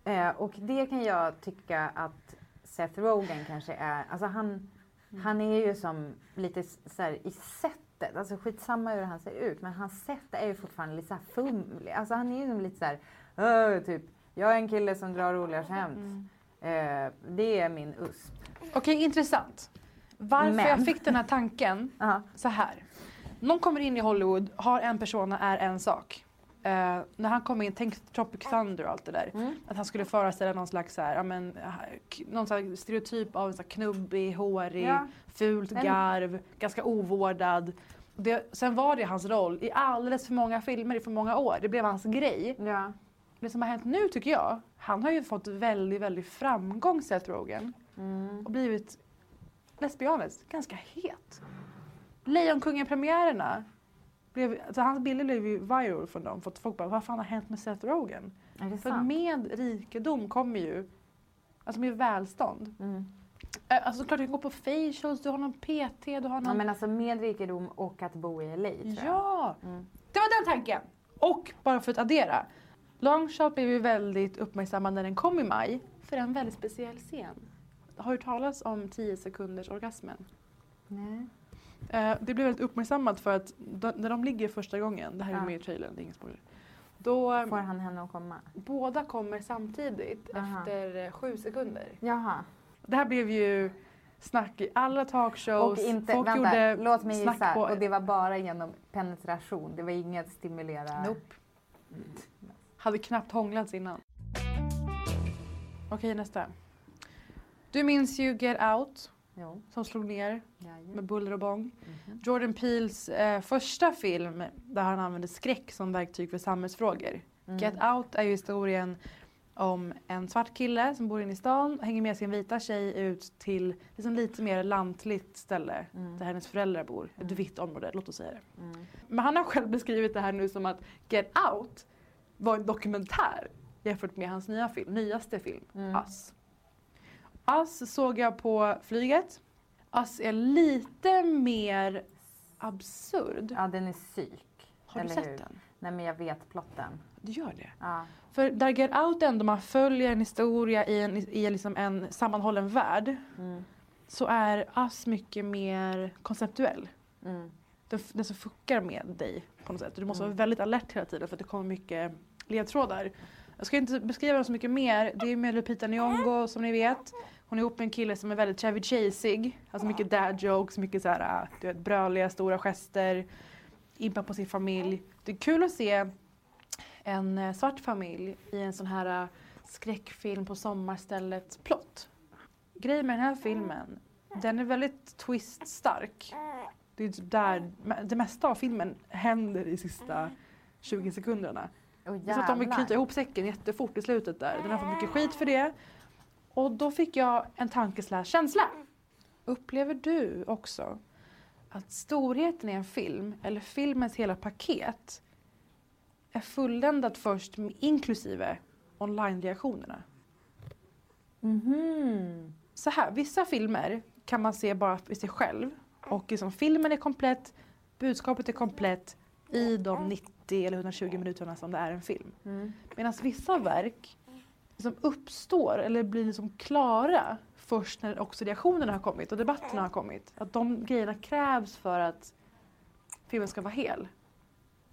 Eh, och det kan jag tycka att Seth Rogen kanske är. Alltså han, han är ju som lite så här, i sättet. Alltså skitsamma hur han ser ut. Men hans sätt är ju fortfarande lite så här fumlig. Alltså han är ju lite så här. Typ. Jag är en kille som drar roliga skämt. Eh, det är min USP. Okej, intressant. Varför Men- jag fick den här tanken [LAUGHS] Aha. så här. Någon kommer in i Hollywood, har en persona, är en sak. Eh, när han kom in, tänk Tropic Thunder och allt det där. Mm. Att han skulle föreställa någon slags så här, ja, men, eh, någon slags stereotyp av en så här knubbig, hårig, Ja. fult garv, ganska ovårdad. Det, sen var det hans roll i alldeles för många filmer i för många år. Det blev hans grej. Ja. Det som har hänt nu tycker jag, han har ju fått väldigt, väldigt framgång Seth Rogen. Mm. Och blivit, let's be honest, ganska het. Lejonkungen-premiärerna, blev, alltså hans bilder blev ju viral från dem. För att folk bara, vad fan har hänt med Seth Rogen? För sant? med rikedom kommer ju, alltså med välstånd. Mm. Alltså klart du kan gå på facials, du har någon PT, du har Ja, någon... men alltså med rikedom och att bo i LA tror jag. Ja! Mm. Det var den tanken! Och bara för att addera. Longshot blev ju väldigt uppmärksammad när den kom i maj. För en väldigt speciell scen. Har du talat om 10 sekunders orgasmen? Nej. Eh, det blev väldigt uppmärksammat för att då, när de ligger första gången, det här är Ja. med i trailern, det är ingen spoiler. Då eh, Får han henne att komma? båda kommer samtidigt Aha. efter eh, sju sekunder. Jaha. Det här blev ju snack i alla talkshows. Och inte, Folk vänta, gjorde låt mig snack gissa. på... Och det var bara genom penetration. Det var inget stimulera. Nope. Hade knappt hånglats innan. Okej, nästa. Du minns ju Get Out Jo. som slog ner Jajamän. med buller och bång. Mhm. Jordan Peels eh, första film där han använde skräck som verktyg för samhällsfrågor. Mm. Get Out är ju historien om en svart kille som bor inne i stan hänger med sin vita tjej ut till liksom lite mer lantligt ställe Mm. där hennes föräldrar bor. Ett vitt område, låt oss säga det. Mm. Men han har själv beskrivit det här nu som att Get Out var en dokumentär jämfört med hans nya film, nyaste film, Mm. Us. Us såg jag på flyget. Us är lite mer absurd. Ja, den är psyk. Har du sett hur? den? Nej, men jag vet plotten. Du gör det? Ja. För där Get Out ändå man följer en historia i en, i liksom en sammanhållen värld Mm. så är Us mycket mer konceptuell. Mm. Den, den som fuckar med dig på något sätt. Du måste Mm. vara väldigt alert hela tiden för att det kommer mycket ledtrådar. Jag ska inte beskriva den så mycket mer. Det är med Lupita Nyong'o som ni vet. Hon är ihop med en kille som är väldigt Chevy Chasig. Alltså mycket dad jokes, mycket så här, äh, du vet, bröliga stora gester. Impa på sin familj. Det är kul att se en eh, svart familj i en sån här äh, skräckfilm på sommarstället plott. Grejen med den här filmen, den är väldigt twist-stark. Det är typ där det mesta av filmen händer i sista 20 sekunderna. Oh, är så att de vill knyta ihop säcken jättefort i slutet där. Den har fått mycket skit för det. Och då fick jag en tanke slash känsla. Upplever du också att storheten i en film, eller filmens hela paket, är fulländat först inklusive online-reaktionerna. Mhm. Så här, vissa filmer kan man se bara för sig själv och liksom, filmen är komplett, budskapet är komplett i de 90 eller 120 minuterna som det är en film. Mm. Medan vissa verk liksom uppstår eller blir liksom klara först när också reaktionerna har kommit och debatterna har kommit. Att de grejerna krävs för att filmen ska vara hel.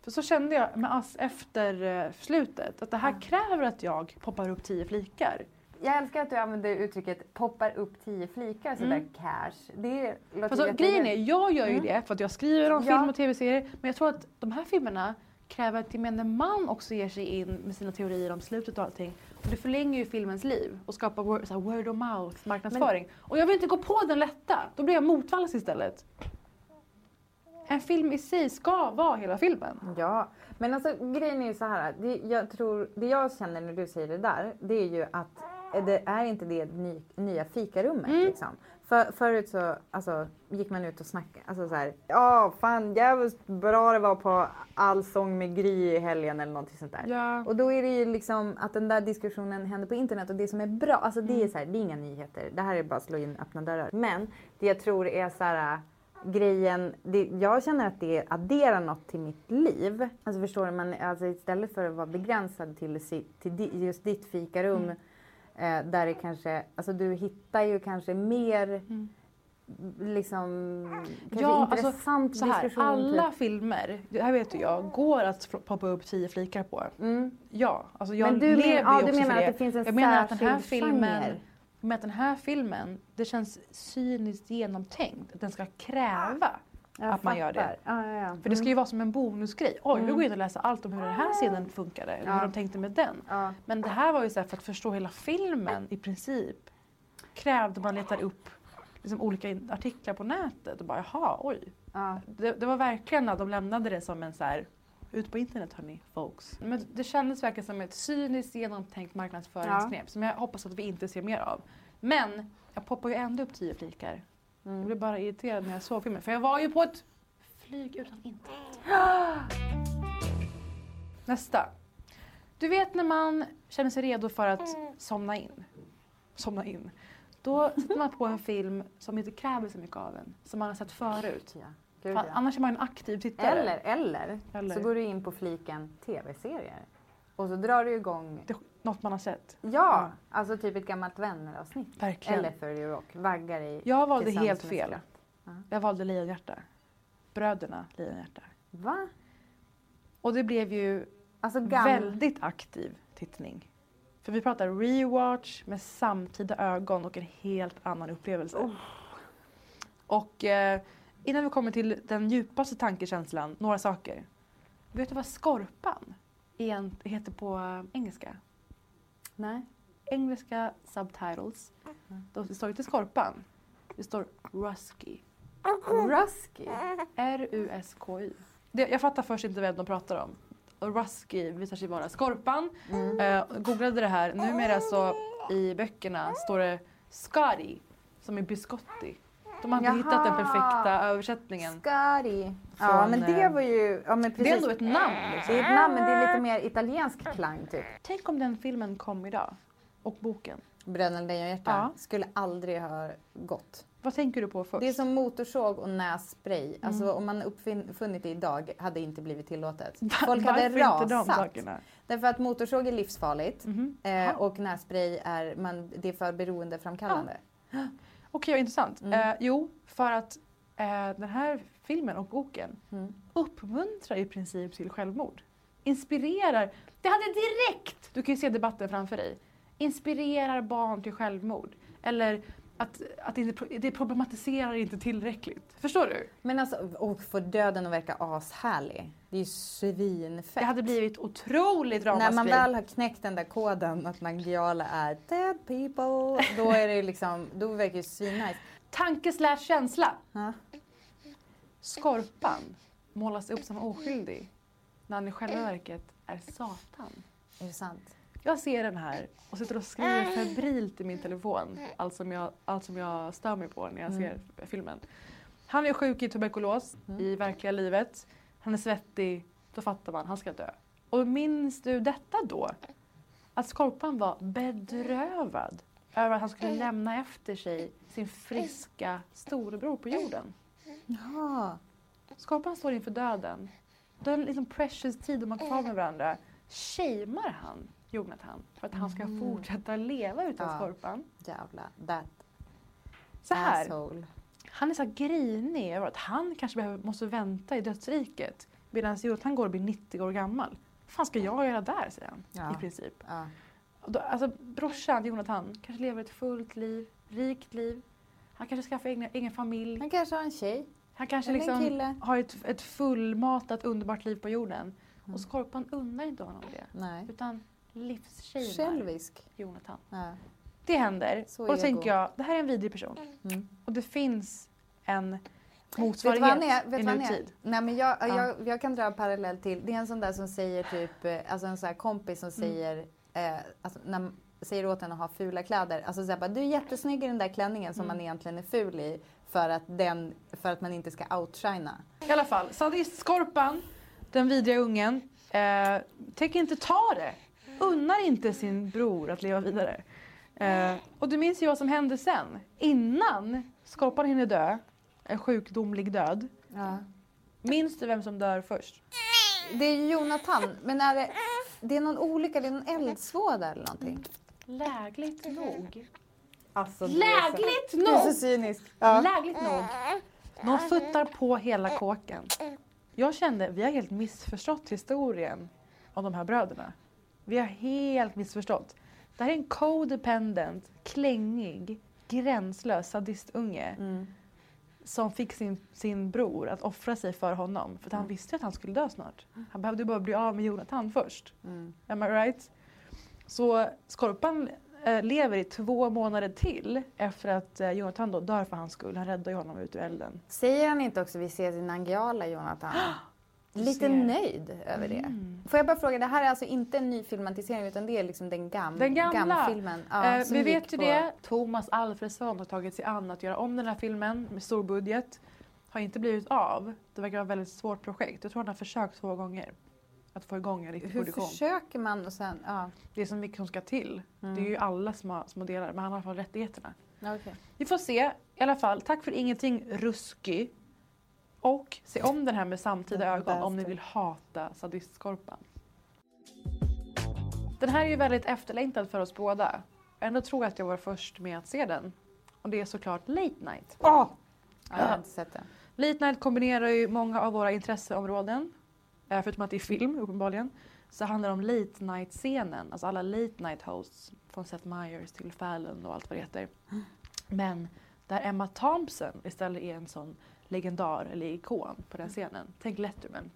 För så kände jag med Ass efter eh, slutet, att det här kräver att jag poppar upp tio flikar. Jag älskar att du använder uttrycket poppar upp tio flikar sådär Mm. cash. Det låter jätte- grejen är, jag gör ju Mm. det för att jag skriver om Ja. film och tv-serier. Men jag tror att de här filmerna kräver att gemene man också ger sig in med sina teorier om slutet och allting. Det förlänger ju filmens liv och skapar word, så word of mouth marknadsföring. Och jag vill inte gå på den lätta. Då blir jag motvalls istället. En film i sig ska vara hela filmen. Ja, men alltså grejen är ju så här. Det jag, tror, det jag känner när du säger det där, det är ju att det är inte det ny, nya fikarummet Mm. liksom. För, förut så alltså, gick man ut och snackade. Alltså så här, ja fan jävligt bra det var på Allsång med Gry i helgen eller någonting sånt där. Ja. Och då är det ju liksom att den där diskussionen händer på internet och det som är bra, alltså det Mm. är så här, det är inga nyheter. Det här är bara att slå in öppna dörrar. Men det jag tror är så här grejen, det, jag känner att det adderar något till mitt liv. Alltså förstår du, man, alltså istället för att vara begränsad till, till just ditt fikarum eh, där det kanske, alltså du hittar ju kanske mer liksom kanske Ja, alltså, intressant Så här, diskussion. alla typ. filmer, det här vet ju jag, går att poppa upp tio flikar på. Mm. Ja, alltså jag Men du, lever men, ju ja, också du menar för att det. det finns en jag menar att den här filmen, genre? att den här filmen, det känns cyniskt genomtänkt. Att den ska kräva Jag att man gör det. fattar. Ja, ja. För det ska ju vara som en bonusgrej. Oj, nu Mm. går jag in och läser allt om hur den här scenen funkade. Eller Ja. hur de tänkte med den. Ja. Men det här var ju så här, för att förstå hela filmen i princip. Krävde man letar upp liksom olika artiklar på nätet och bara jaha, oj. Ja. Det, det var verkligen att de lämnade det som en så här ut på internet hörni, folks. Men det kändes verkligen som ett cyniskt genomtänkt marknadsföringsknep som jag hoppas att vi inte ser mer av. Men jag poppar ju ändå upp tio flikar. Mm. Jag blev bara irriterad när jag såg filmen för jag var ju på ett flyg utan internet. [GASPS] Nästa. Du vet när man känner sig redo för att somna in. Somna in. Då sätter man på en film som inte kräver så mycket av en. Som man har sett förut. Ja. Gud, ja. annars är man en aktiv tittare. Eller, eller, Eller. så går du in på fliken tv-serier. Och så drar du igång, Det något man har sett. ja, alltså typ ett gammalt vänner-avsnitt. Verkligen. Eller 30 Rock, vaggar i Jag valde helt fel. skratt. Jag valde Lejonhjärta. Bröderna Lejonhjärta. Va? Och det blev ju Alltså väldigt aktiv tittning. För vi pratar rewatch med samtida ögon och en helt annan upplevelse. Oh. Och eh, innan vi kommer till den djupaste tankekänslan, några saker. Vet du vad skorpan igen heter på engelska? Nej. Engelska subtitles. Det står inte skorpan. Det står rusky. Rusky? R-U-S-K-Y. Det, jag fattar först inte vem de pratar om. Och Rusky visar sig vara skorpan. Mm. Eh, googlade det här. Numera så i böckerna står det Scotty som är biscotti. De har inte Jaha. hittat den perfekta översättningen. Scotty. Ja men det eh, var ju, ja men precis. Det är ändå ett namn. Liksom. Det är ett namn men det är lite mer italiensk klang typ. Tänk om den filmen kom idag. Och boken. Bröderna Lejonhjärta Ja. skulle aldrig ha gått. Vad tänker du på först? Det är som motorsåg och nässpray. Mm. Alltså om man uppfunnit det idag hade inte blivit tillåtet. Folk hade varför inte de rasat. sakerna? Därför att motorsåg är livsfarligt Mhm. eh, Ja. och nässpray är, man, det är för beroendeframkallande. Okej, vad intressant. Mm. Eh, jo, för att eh, den här filmen och boken Mm. uppmuntrar i princip till självmord. Inspirerar. Det hade direkt, du kan ju se debatten framför dig, inspirerar barn till självmord. Eller att, att det, det problematiserar inte tillräckligt. Förstår du? Men alltså, och få döden att verka ashärlig. Det är ju svinfett. Det hade blivit otroligt När man ramaskri. väl har knäckt den där koden att Nangijala är dead people, då är det liksom, då verkar det svinnice. Tanke slash känsla. Ja. Skorpan målas upp som oskyldig när han i själva verket är Satan. Är det sant? Jag ser den här och sitter och skriver febrilt i min telefon allt som jag, allt som jag stör mig på när jag ser filmen. Han är sjuk i tuberkulos i verkliga livet. Han är svettig. Då fattar man, han ska dö. Och minns du detta då? att Skorpan var bedrövad över att han skulle lämna efter sig sin friska storebror på jorden. Ja. Skorpan står inför döden. Den liksom precious tid de har kvar med varandra shamear han Jonathan för att han ska fortsätta leva utan Ja. Skorpan. Jävla that Så här, asshole. han är så här grinig över att han kanske behöver, måste vänta i dödsriket medan Jonathan går och blir 90 år gammal. Vad fan ska jag göra där, säger han Ja. i princip. Ja. Då, alltså brorsan Jonathan kanske lever ett fullt liv, rikt liv. Han kanske skaffar egna, egen familj. Han kanske har en tjej. Han kanske eller liksom har ett, ett fullmatat underbart liv på jorden. Mm. Och Skorpan unnar inte honom det. Nej. Utan livsshamear Självisk. Jonathan. Ja. Det händer. Så och då ego. tänker jag, det här är en vidrig person. Mm. Och det finns en motsvarighet? Vet i nutid. Nej, men jag, Ja. jag, jag kan dra en parallell till. Det är en sån där som säger typ, eh, alltså en sån här kompis Mm. som säger, eh, alltså, när, säger åt en att ha fula kläder. Alltså så här, bara, du är jättesnygg i den där klänningen som Mm. man egentligen är ful i. För att, den, för att man inte ska outshina. I alla fall, sadist Skorpan, den vidriga ungen, eh, tänker inte ta det. Unnar inte sin bror att leva vidare. Eh, och du minns ju vad som hände sen. Innan Skorpan hinner dö, en sjukdomlig död. Ja. Minns du vem som dör först? Det är ju Jonathan, men är det, det är någon olycka, det är någon eldsvåda eller någonting. Lägligt nog. Alltså, Lägligt Du är så nog! cynisk. Ja. Lägligt nog. De futtar på hela kåken. Jag kände, vi har helt missförstått historien om de här bröderna. Vi har helt missförstått. Det här är en codependent, klängig, gränslös sadistunge Mm. som fick sin, sin bror att offra sig för honom. För att han visste att han skulle dö snart. Han behövde bara bli av med Jonathan först. Mm. Am I right? Så Skorpan lever i två månader till efter att eh, Jonathan då dör för hans skull. Han räddar ju honom ut ur elden. Säger han inte också vi [GASPS] ser sin Angiala, Jonathan? Lite nöjd över det. Får jag bara fråga, det här är alltså inte en ny filmatisering utan det är liksom den, gam, Den gamla. filmen ja, eh, vi vet ju på- det. Thomas Alfredsson har tagit sig an att göra om den här filmen med stor budget. Har inte blivit av. Det verkar vara ett väldigt svårt projekt. Jag tror han har försökt två gånger att få igång en riktig Hur produktion. försöker man och sen, ja. Det är så mycket som ska till. Det är ju alla små, små delar, men han har i alla fall rättigheterna. okej. Vi får se. I alla fall, tack för ingenting Ruski. Och se om den här med samtida [LAUGHS] ögon om ni vill hata sadistskorpan. Den här är ju väldigt efterlängtad för oss båda. Ändå tror jag att jag var först med att se den. Och det är såklart Late Night. Ja, jag har inte sett den. Late Night kombinerar ju många av våra intresseområden. Eh, förutom att det är film uppenbarligen. Så handlar det om Late Night-scenen. Alltså alla Late Night hosts. Från Seth Meyers till Fallon och allt vad det heter. Men där Emma Thompson istället är en sån legendar eller ikon på den scenen. Tänk Letterman.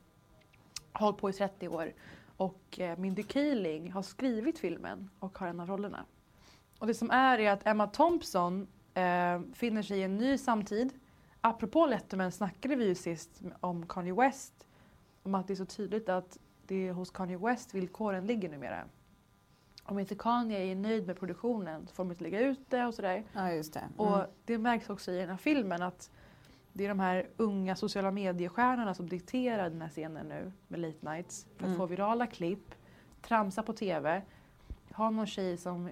Har hållit på i 30 år. Och eh, Mindy Kaling har skrivit filmen och har en av rollerna. Och det som är är att Emma Thompson eh, finner sig i en ny samtid. Apropå Letterman snackade vi ju sist om Kanye West. Om att det är så tydligt att det är hos Kanye West villkoren ligger numera. Om inte Kanye är nöjd med produktionen så får de inte lägga ut det och sådär. Ja, just det. Mm. Och det märks också i den här filmen att det är de här unga sociala mediestjärnorna som dikterar den här scenen nu med late nights. För att Mm. få virala klipp, tramsa på TV. Ha någon tjej som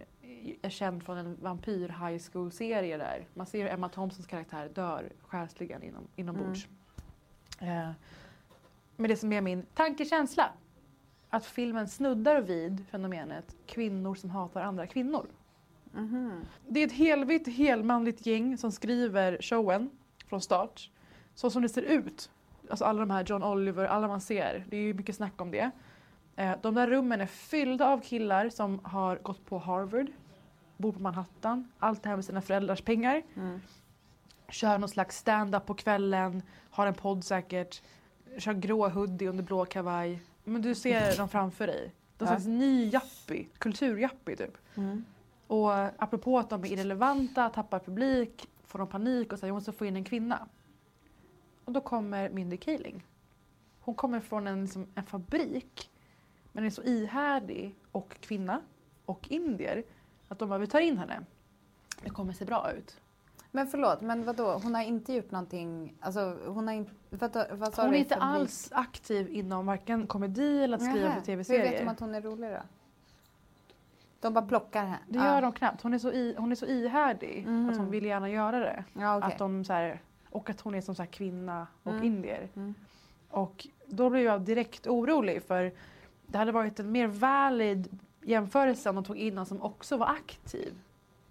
är känd från en vampyr high school-serie där. Man ser hur Emma Thompsons karaktär dör själsligen inom, inombords. Eh, men det som är min tankekänsla. Att filmen snuddar vid fenomenet kvinnor som hatar andra kvinnor. Mhm. Det är ett helvitt, helmanligt gäng som skriver showen från start. Så som det ser ut. Alltså alla de här John Oliver, alla man ser. Det är ju mycket snack om det. Eh, De där rummen är fyllda av killar som har gått på Harvard, bor på Manhattan, allt det här med sina föräldrars pengar. Mm. Kör någon slags stand-up på kvällen, har en podd säkert, kör grå hoodie under blå kavaj. Men du ser [LAUGHS] dem framför dig. De Ja. slags ny jappie, kulturjappie typ. Mm. Och apropå att de är irrelevanta, tappar publik, får de panik och säger jag måste få in en kvinna. Och då kommer Mindy Kaling. Hon kommer från en, liksom, en fabrik men är så ihärdig och kvinna och indier att de bara vi tar in henne. Det kommer se bra ut. Men förlåt, men vadå? Hon har inte gjort någonting, alltså hon har inte, vad, vad sa Hon är inte alls aktiv inom varken komedi eller att skriva Nähä. för Hur vet tv-serier. de att hon är rolig då? De bara plockar henne. Det gör de knappt. Hon är så, i, hon är så ihärdig Mhm. att hon vill gärna göra det. Ja, okej. Att de, så här, och att hon är som så här, kvinna och Mm. indier. Mm. Och då blev jag direkt orolig för det hade varit en mer valid jämförelse om de tog in någon som också var aktiv.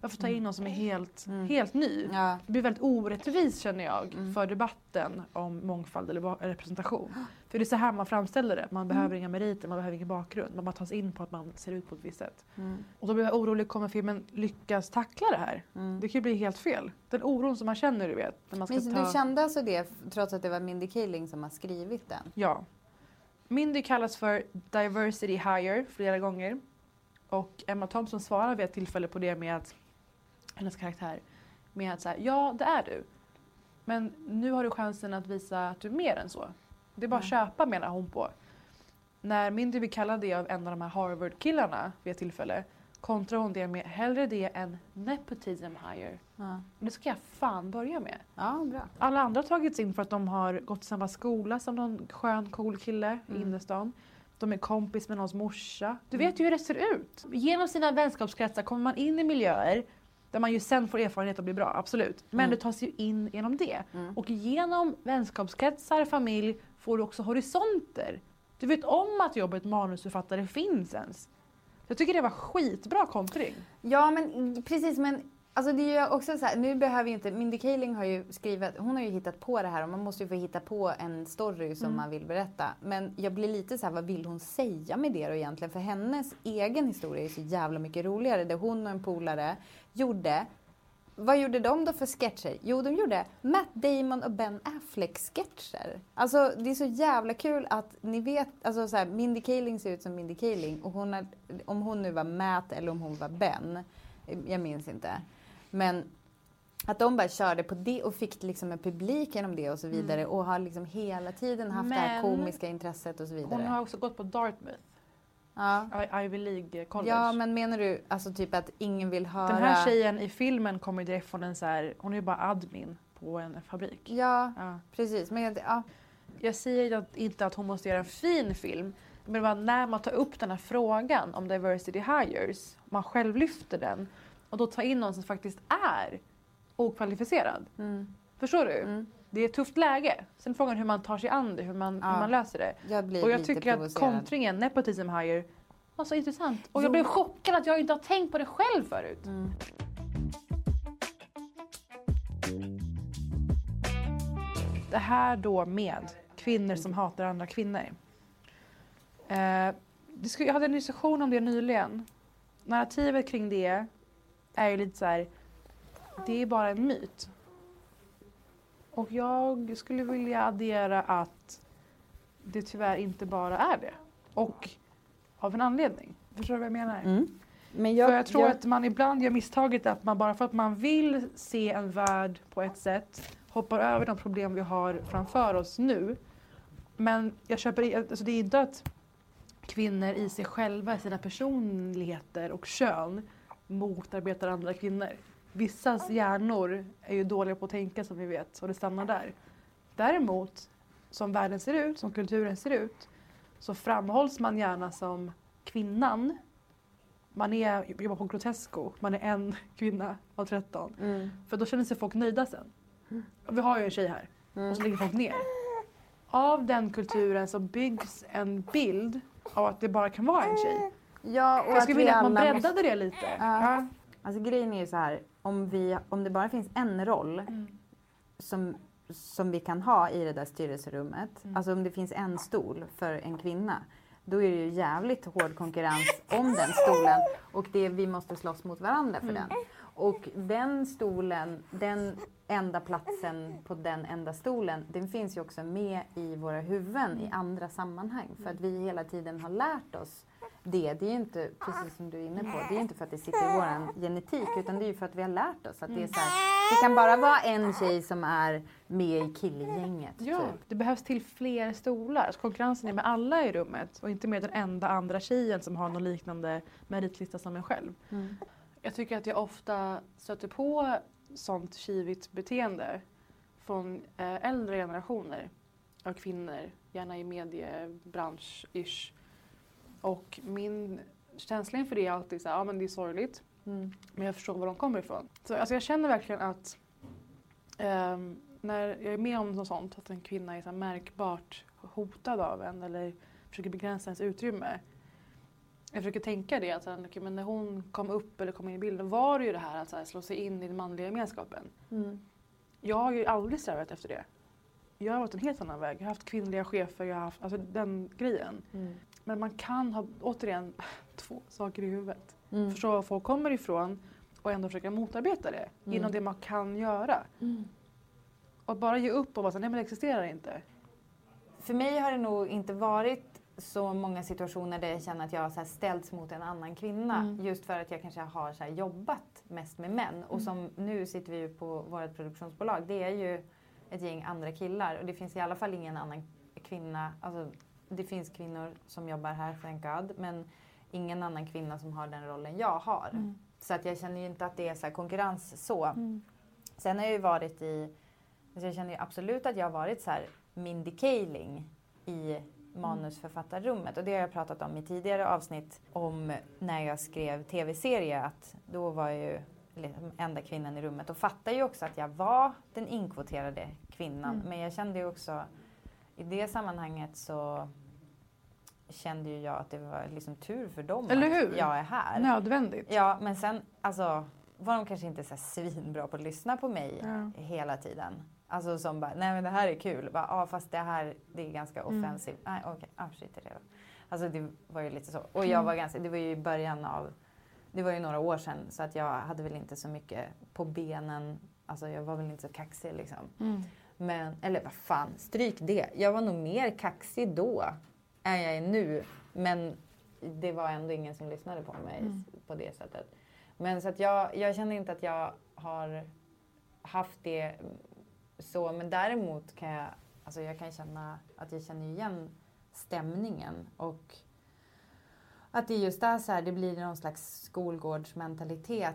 Varför ta in någon som är helt, Mm. helt ny? Ja. Det blir väldigt orättvist känner jag Mm. för debatten om mångfald eller representation. [GASPS] För det är så här man framställer det. Man behöver inga meriter, man behöver ingen bakgrund. Man bara tas in på att man ser ut på ett visst sätt. Mm. Och då blir jag orolig, kommer filmen lyckas tackla det här? Mm. Det kan ju bli helt fel. Den oron som man känner du vet. När man ska Men ta... Du kände alltså det trots att det var Mindy Kaling som har skrivit den? Ja. Mindy kallas för diversity hire flera gånger. Och Emma Thompson svarar vid ett tillfälle på det med att hennes karaktär med att säga ja det är du. Men nu har du chansen att visa att du är mer än så. Det är bara att köpa menar hon på. När Mindy blir kallad det av en av de här Harvard-killarna vid ett tillfälle kontrar hon det med hellre det än nepotism hire. Ja, det ska jag fan börja med. ja bra. Alla andra har tagits in för att de har gått i samma skola som någon skön cool kille i Mm. innerstan. De är kompis med någons morsa. Du vet ju hur det ser ut. Genom sina vänskapskretsar kommer man in i miljöer där man ju sen får erfarenhet och blir bra, absolut. Men Mm. du tas ju in genom det. Mm. Och genom vänskapskretsar, familj får du också horisonter. Du vet om att jobbet manusförfattare finns ens. Jag tycker det var skitbra kontring. Ja men precis men alltså det är ju också så här, nu behöver ju inte, Mindy Kaling har ju skrivit, hon har ju hittat på det här och man måste ju få hitta på en story som Mm. man vill berätta. Men jag blir lite så här, vad vill hon säga med det då egentligen? För hennes egen historia är så jävla mycket roligare. Det hon och en polare gjorde vad gjorde de då för sketcher? Jo, de gjorde Matt Damon och Ben Affleck sketcher. Alltså det är så jävla kul att ni vet, alltså så här, Mindy Kaling ser ut som Mindy Kaling och hon har, om hon nu var Matt eller om hon var Ben, jag minns inte. Men att de bara körde på det och fick liksom en publik genom det och så vidare och har liksom hela tiden haft det här Men- komiska intresset och så vidare. Hon har också gått på Dartmouth, ja. Ivy League College. ja, men menar du alltså typ att ingen vill höra... Den här tjejen i filmen kommer direkt från en så här, hon är ju bara admin på en fabrik. Ja, Ja. precis. Men jag, ja. Jag säger inte att hon måste göra en fin film. Men när man tar upp den här frågan om diversity hires, man själv lyfter den och då tar in någon som faktiskt är okvalificerad. Mm. Förstår du? Mm. Det är ett tufft läge. Sen är frågan hur man tar sig an det, hur man, Ja. hur man löser det. Jag Och jag tycker att kontringen, nepotism hire, var så intressant. Och jag Jo. blev chockad att jag inte har tänkt på det själv förut. Mm. Det här då med kvinnor som hatar andra kvinnor. Eh, jag hade en diskussion om det nyligen. Narrativet kring det är ju lite så här, det är bara en myt. Och jag skulle vilja addera att det tyvärr inte bara är det. Och av en anledning. Förstår du vad jag menar? Mm. Men jag, för jag tror att man ibland gör misstaget att man bara för att man vill se en värld på ett sätt hoppar över de problem vi har framför oss nu. Men jag köper alltså det är inte att kvinnor i sig själva, i sina personligheter och kön motarbetar andra kvinnor. Vissas hjärnor är ju dåliga på att tänka som vi vet och det stannar där. Däremot, som världen ser ut, som kulturen ser ut, så framhålls man gärna som kvinnan man är, jobbar på Grotesco, man är en [LAUGHS] kvinna av 13. Mm. För då känner sig folk nöjda sen. Och vi har ju en tjej här Mm. och så ligger folk ner. Av den kulturen så byggs en bild av att det bara kan vara en tjej. Ja, och Jag skulle vilja att man breddade det lite. Ja. Ja. Alltså grejen är ju så här, om, vi, om det bara finns en roll Mm. som, som vi kan ha i det där styrelserummet, Mm. alltså om det finns en stol för en kvinna, då är det ju jävligt hård konkurrens om den stolen och det, vi måste slåss mot varandra för Mm. den. Och den stolen, den enda platsen på den enda stolen, den finns ju också med i våra huvuden i andra sammanhang. För att vi hela tiden har lärt oss det. Det är ju inte, precis som du är inne på, det är inte för att det sitter i vår genetik utan det är ju för att vi har lärt oss att det är så här, det kan bara vara en tjej som är med i killgänget. Ja, Typ. det behövs till fler stolar. Så konkurrensen är med alla i rummet och inte med den enda andra tjejen som har någon liknande meritlista som en själv. Mm. Jag tycker att jag ofta stöter på sånt kivigt beteende från eh, äldre generationer av kvinnor, gärna i mediebransch-ish. Och min känslan inför det är alltid så här, ja men det är sorgligt. Mm. Men jag förstår var de kommer ifrån. Så alltså jag känner verkligen att ehm, när jag är med om något sånt, att en kvinna är så märkbart hotad av en eller försöker begränsa ens utrymme. Jag försöker tänka det, att okej, men när hon kom upp eller kom in i bilden var det ju det här att så här, slå sig in i den manliga gemenskapen. Mm. Jag har ju aldrig strävat efter det. Jag har varit en helt annan väg. Jag har haft kvinnliga chefer, jag har haft alltså den grejen. Mm. Men man kan ha, återigen, två saker i huvudet. Mm. Förstå var folk kommer ifrån och ändå försöka motarbeta det Mm. inom det man kan göra. Mm. Och bara ge upp och bara säga nej men det existerar inte. För mig har det nog inte varit så många situationer där jag känner att jag har ställts mot en annan kvinna. Mm. Just för att jag kanske har så här jobbat mest med män. Och som nu sitter vi ju på vårt produktionsbolag. Det är ju ett gäng andra killar. Och det finns i alla fall ingen annan kvinna. Alltså, det finns kvinnor som jobbar här, thank God. Men ingen annan kvinna som har den rollen jag har. Så att jag känner ju inte att det är så här konkurrens så. Sen har jag ju varit i, alltså jag känner ju absolut att jag har varit så här Mindy Kaling i manusförfattarrummet. Och det har jag pratat om i tidigare avsnitt om när jag skrev tv-serie. Att då var jag ju liksom enda kvinnan i rummet och fattade ju också att jag var den inkvoterade kvinnan. Men jag kände ju också i det sammanhanget så kände ju jag att det var liksom tur för dem Eller att hur? jag är här. Nödvändigt. Ja, men sen alltså var de kanske inte så svinbra på att lyssna på mig Ja. hela tiden. Alltså som bara, nej men det här är kul. Bara, Ja fast det här det är ganska Mm. offensivt. Nej okej, ah, skit i det då. Alltså det var ju lite så. Och jag Mm. var ganska, det var ju i början av, det var ju några år sedan så att jag hade väl inte så mycket på benen. Alltså jag var väl inte så kaxig liksom. Mm. Men, eller vad fan, stryk det. Jag var nog mer kaxig då än jag är nu. Men det var ändå ingen som lyssnade på mig Mm. på det sättet. Men så att jag, jag känner inte att jag har haft det så. Men däremot kan jag, alltså jag kan känna att jag känner igen stämningen. Och att det just är så här, det blir någon slags skolgårdsmentalitet.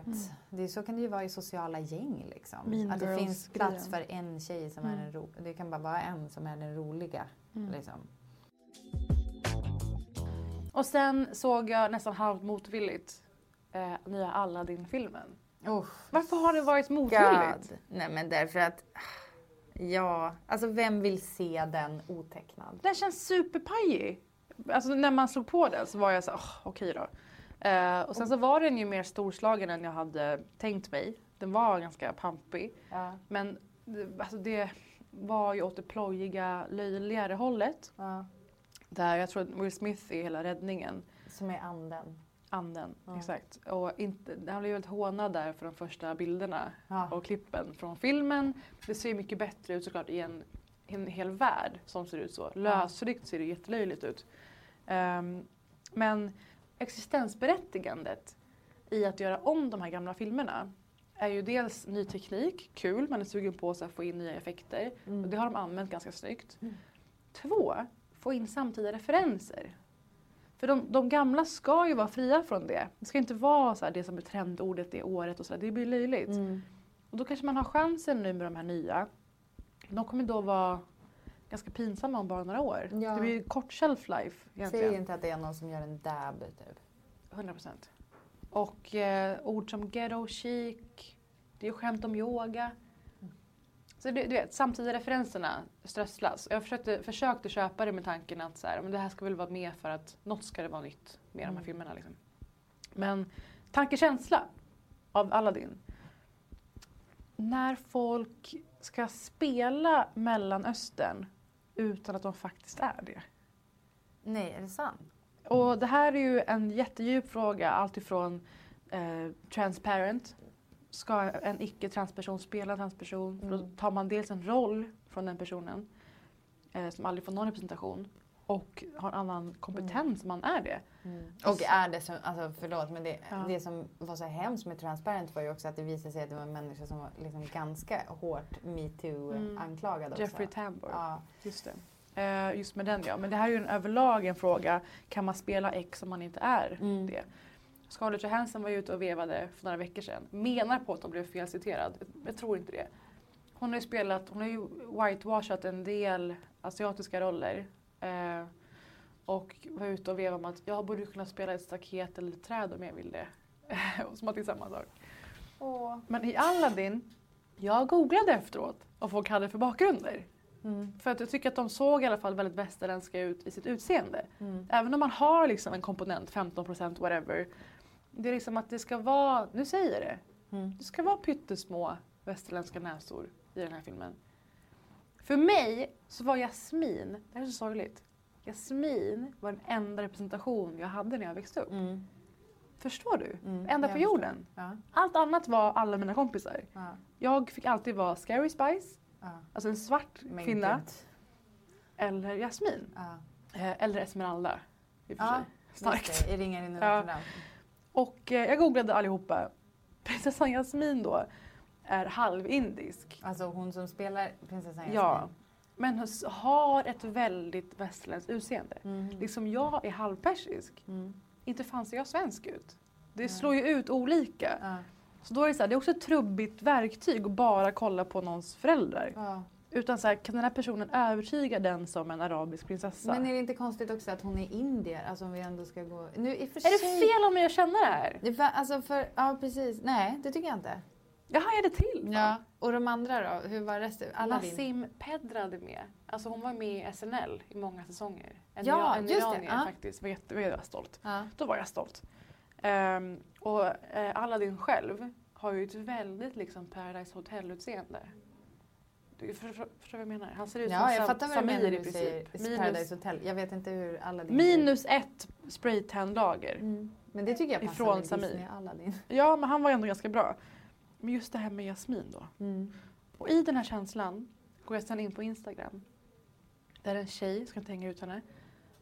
Det, är- så kan det ju vara i sociala gäng liksom. Mean att det finns plats för en tjej som är den ro- Det kan bara vara en som är den roliga. Liksom. Och sen såg jag nästan halvt motvilligt eh, nya Aladdin-filmen. Usch, Varför har det varit motvilligt? God. Nej men därför att, ja, alltså vem vill se den otecknad? Den känns superpajig. Alltså när man slog på den så var jag så "Åh, okej då. Eh, och sen så var den ju mer storslagen än jag hade tänkt mig. Den var ganska pampig. Ja, Men det- alltså det var ju åt det plojiga, löjligare hållet. ja. Där jag tror att Will Smith är hela räddningen. Som är anden. Anden, Ja. exakt. Och inte, han blev väldigt hånad där för de första bilderna Ja. och klippen från filmen. Det ser mycket bättre ut såklart i en, en hel värld som ser ut så. Lösryckt ser det jättelöjligt ut. Ehm, men existensberättigandet i att göra om de här gamla filmerna är ju dels ny teknik, kul, man är sugen på att få in nya effekter och det har de använt ganska snyggt. Två, få in samtida referenser. För de, de gamla ska ju vara fria från det. Det ska inte vara så det som är trendordet det året och så där. Det blir löjligt. Mm. Och då kanske man har chansen nu med de här nya. De kommer då vara ganska pinsamma om bara några år. Ja. Det blir ju kort shelf life Säg egentligen. inte att det är någon som gör en dab typ. 100 procent. Och eh, ord som ghetto chic, det är ju skämt om yoga. Så du, du vet, samtida referenserna strösslas. Jag försökte, försökte köpa det med tanken att så här, men det här ska väl vara med för att något ska det vara nytt med de här filmerna. Liksom. Men tankekänsla av Aladdin. När folk ska spela Mellanöstern utan att de faktiskt är det. Nej, är det sant? Och det här är ju en jättedjup fråga, alltifrån eh, transparent. Ska en icke-transperson spela en transperson? För då tar man dels en roll från den personen eh, som aldrig får någon representation och har en annan kompetens om man är det. Och är det som, alltså förlåt men det, Ja. det som var så hemskt med Transparent var ju också att det visade sig att det var en människa som var liksom ganska hårt metoo-anklagad också. Mm. Jeffrey Tambor. Ja. Just det. Eh, just med den ja. Men det här är ju en överlag en fråga. Kan man spela X om man inte är Mm. det? Scarlett Johansson var ju ute och vevade för några veckor sedan. Menar på att hon blev felciterad. Jag tror inte det. Hon har ju spelat, hon har ju whitewashat en del asiatiska roller. Eh, och var ute och vevade om att jag borde kunna spela ett staket eller ett träd om jag vill det. Som att det är samma sak. Åh. Men i Aladdin, jag googlade efteråt vad folk hade för bakgrunder. Mm. För att jag tycker att de såg i alla fall väldigt västerländska ut i sitt utseende. Mm. Även om man har liksom en komponent, 15% whatever. Det är liksom att det ska vara, nu säger jag det, Mm. det ska vara pyttesmå västerländska näsor i den här filmen. För mig så var Jasmin, det här är så sorgligt, Jasmin var den enda representation jag hade när jag växte upp. Mm. Förstår du? Mm. Enda jorden. Ja. Allt annat var alla mina kompisar. Ja. Jag fick alltid vara Scary Spice, Ja. alltså en svart Men kvinna, gud. eller Jasmin. Ja. Eh, eller Esmeralda. I och för sig. Starkt. Det, I Ringen i Notre Ja. Och eh, jag googlade allihopa. Prinsessan Jasmin då är halvindisk. Alltså hon som spelar prinsessan Jasmin. Ja. Men hon har ett väldigt västerländskt utseende. Mm. Liksom jag är halvpersisk. Mm. Inte fan ser jag svensk ut. Det slår ju ut olika. Ja. Så då är det så här, det är också ett trubbigt verktyg att bara kolla på någons föräldrar. Ja. Utan så här, kan den här personen övertyga den som en arabisk prinsessa? Men är det inte konstigt också att hon är indier? Alltså om vi ändå ska gå... Nu, i är det sig- fel om jag känner det här? Det för, alltså för, ja precis. Nej, det tycker jag inte. Jag hajade till. Ja. Och de andra då? Hur var resten? Aladdin? Nassim Pedrad är med. Alltså hon var med i SNL i många säsonger. En, Ja, en just det, ja. faktiskt. Var jätte, var jag stolt. Ja. Då var jag stolt. Ehm, och eh, Aladdin själv har ju ett väldigt liksom Paradise Hotel-utseende. Du för, för, förstår vad jag menar? Han ser ut Ja, som jag fattar vad du Samir menar i princip. Paradise Hotel. Jag vet inte hur Aladdin minus ett spraytan-lager. Mm. Men det tycker jag passar Ifrån med Samir. Disney Aladdin. Ja, men han var ändå ganska bra. Men just det här med Jasmin då. Mm. Och i den här känslan går jag sedan in på Instagram. Där en tjej, ska inte hänga ut henne,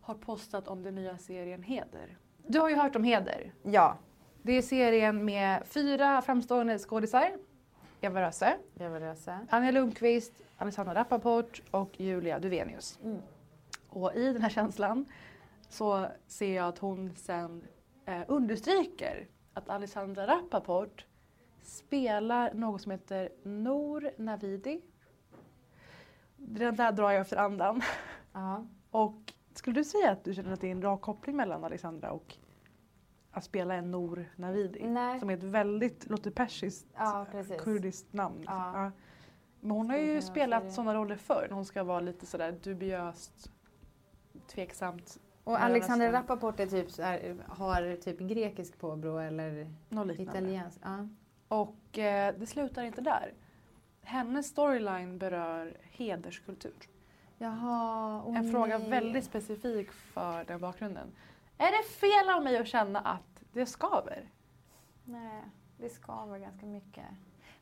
har postat om den nya serien Heder. Du har ju hört om Heder. Ja. Det är serien med fyra framstående skådisar. Eva Röse, Jag var rösa. Anja Lundqvist, Alexandra Rappaport och Julia Duvenius. Mm. Och i den här känslan så ser jag att hon sen eh, understryker att Alexandra Rappaport spelar något som heter Nour Navidi. Den där drar jag efter andan. Ja. Och skulle du säga att du känner att det är en rak koppling mellan Alexandra och att spela en Nour Navidi? Nej. Som är ett väldigt, låter persiskt, Ja, kurdiskt namn. liksom. Ja. Men hon har ju spelat det. sådana roller förr. när Hon ska vara lite sådär dubiöst, tveksamt, Och Alexander. Rappaport är typ här, har typ grekisk påbrå eller italiensk. Ja. Och eh, det slutar inte där. Hennes storyline berör hederskultur. Jaha, åh en fråga nej. väldigt specifik för den bakgrunden. Är det fel av mig att känna att det skaver? Nej, det skaver ganska mycket.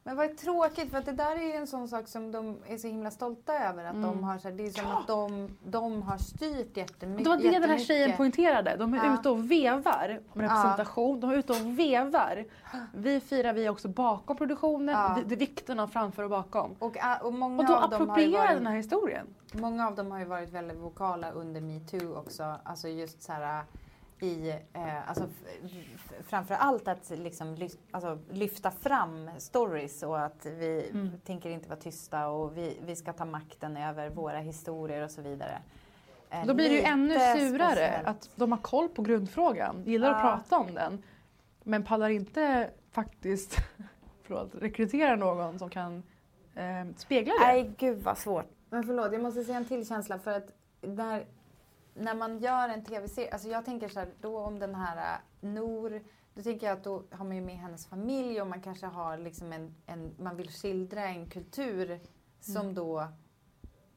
Men vad tråkigt för att det där är ju en sån sak som de är så himla stolta över. Att de har, så här, det är som Mm. Ja. att de, de har styrt jättemycket. Det var det den här tjejen poängterade. De är Ja. ute och vevar om representation. De är ute och vevar. [GASPS] Vi firar vi är också bakom produktionen. Ja. Det är vikten av framför och bakom. Och, och många, Och då av dem har ju approprierar varit, den här historien. många av dem har ju varit väldigt vokala under metoo också. Alltså just så här i, eh, alltså framför allt att liksom lyf, alltså, lyfta fram stories och att vi Mm. tänker inte vara tysta och vi, vi ska ta makten över våra historier och så vidare. Eh, Då blir det ju ännu surare speciellt. att de har koll på grundfrågan, gillar att Ja. prata om den. Men pallar inte faktiskt [LAUGHS] förlåt, rekrytera någon som kan eh, spegla det. Nej, gud vad svårt. Men förlåt, jag måste säga en till känsla för att när, när man gör en tv-serie, alltså jag tänker så här, då om den här äh, Nor, då tänker jag att då har man ju med hennes familj och man kanske har liksom en, en man vill skildra en kultur som Mm. då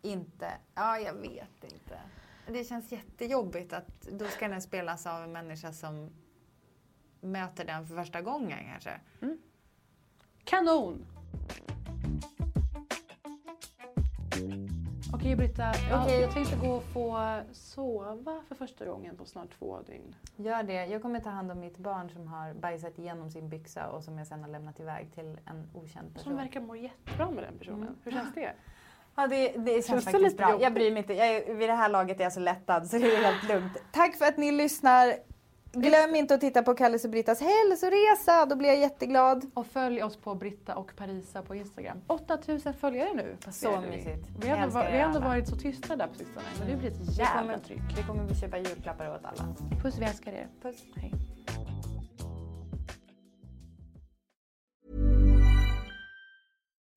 inte, ja jag vet inte. Det känns jättejobbigt att då ska den spelas av en människa som möter den för första gången kanske. Kanon! Okej Britta, ja, Okej. jag tänkte gå och få sova för första gången på snart två dygn. Gör det. Jag kommer ta hand om mitt barn som har bajsat igenom sin byxa och som jag sen har lämnat iväg till en okänd person. Som verkar må jättebra med den personen. Mm. Hur känns det? [LAUGHS] Ja, det, det känns, Känns faktiskt bra. Jag bryr mig inte. Jag, vid det här laget är jag så lättad så det är helt lugnt. Tack för att ni lyssnar. Glöm inte att titta på Kalles och Brittas hälsoresa, då blir jag jätteglad. Och följ oss på Britta och Parisa på Instagram. 8000 följare nu Så vi. mysigt. Vi har, älskar vi har ändå varit så tysta där på sistone. Men det blir ett Vi jävla tryck. vi kommer vi köpa julklappar åt alla. Puss, vi älskar er. Puss. Hej.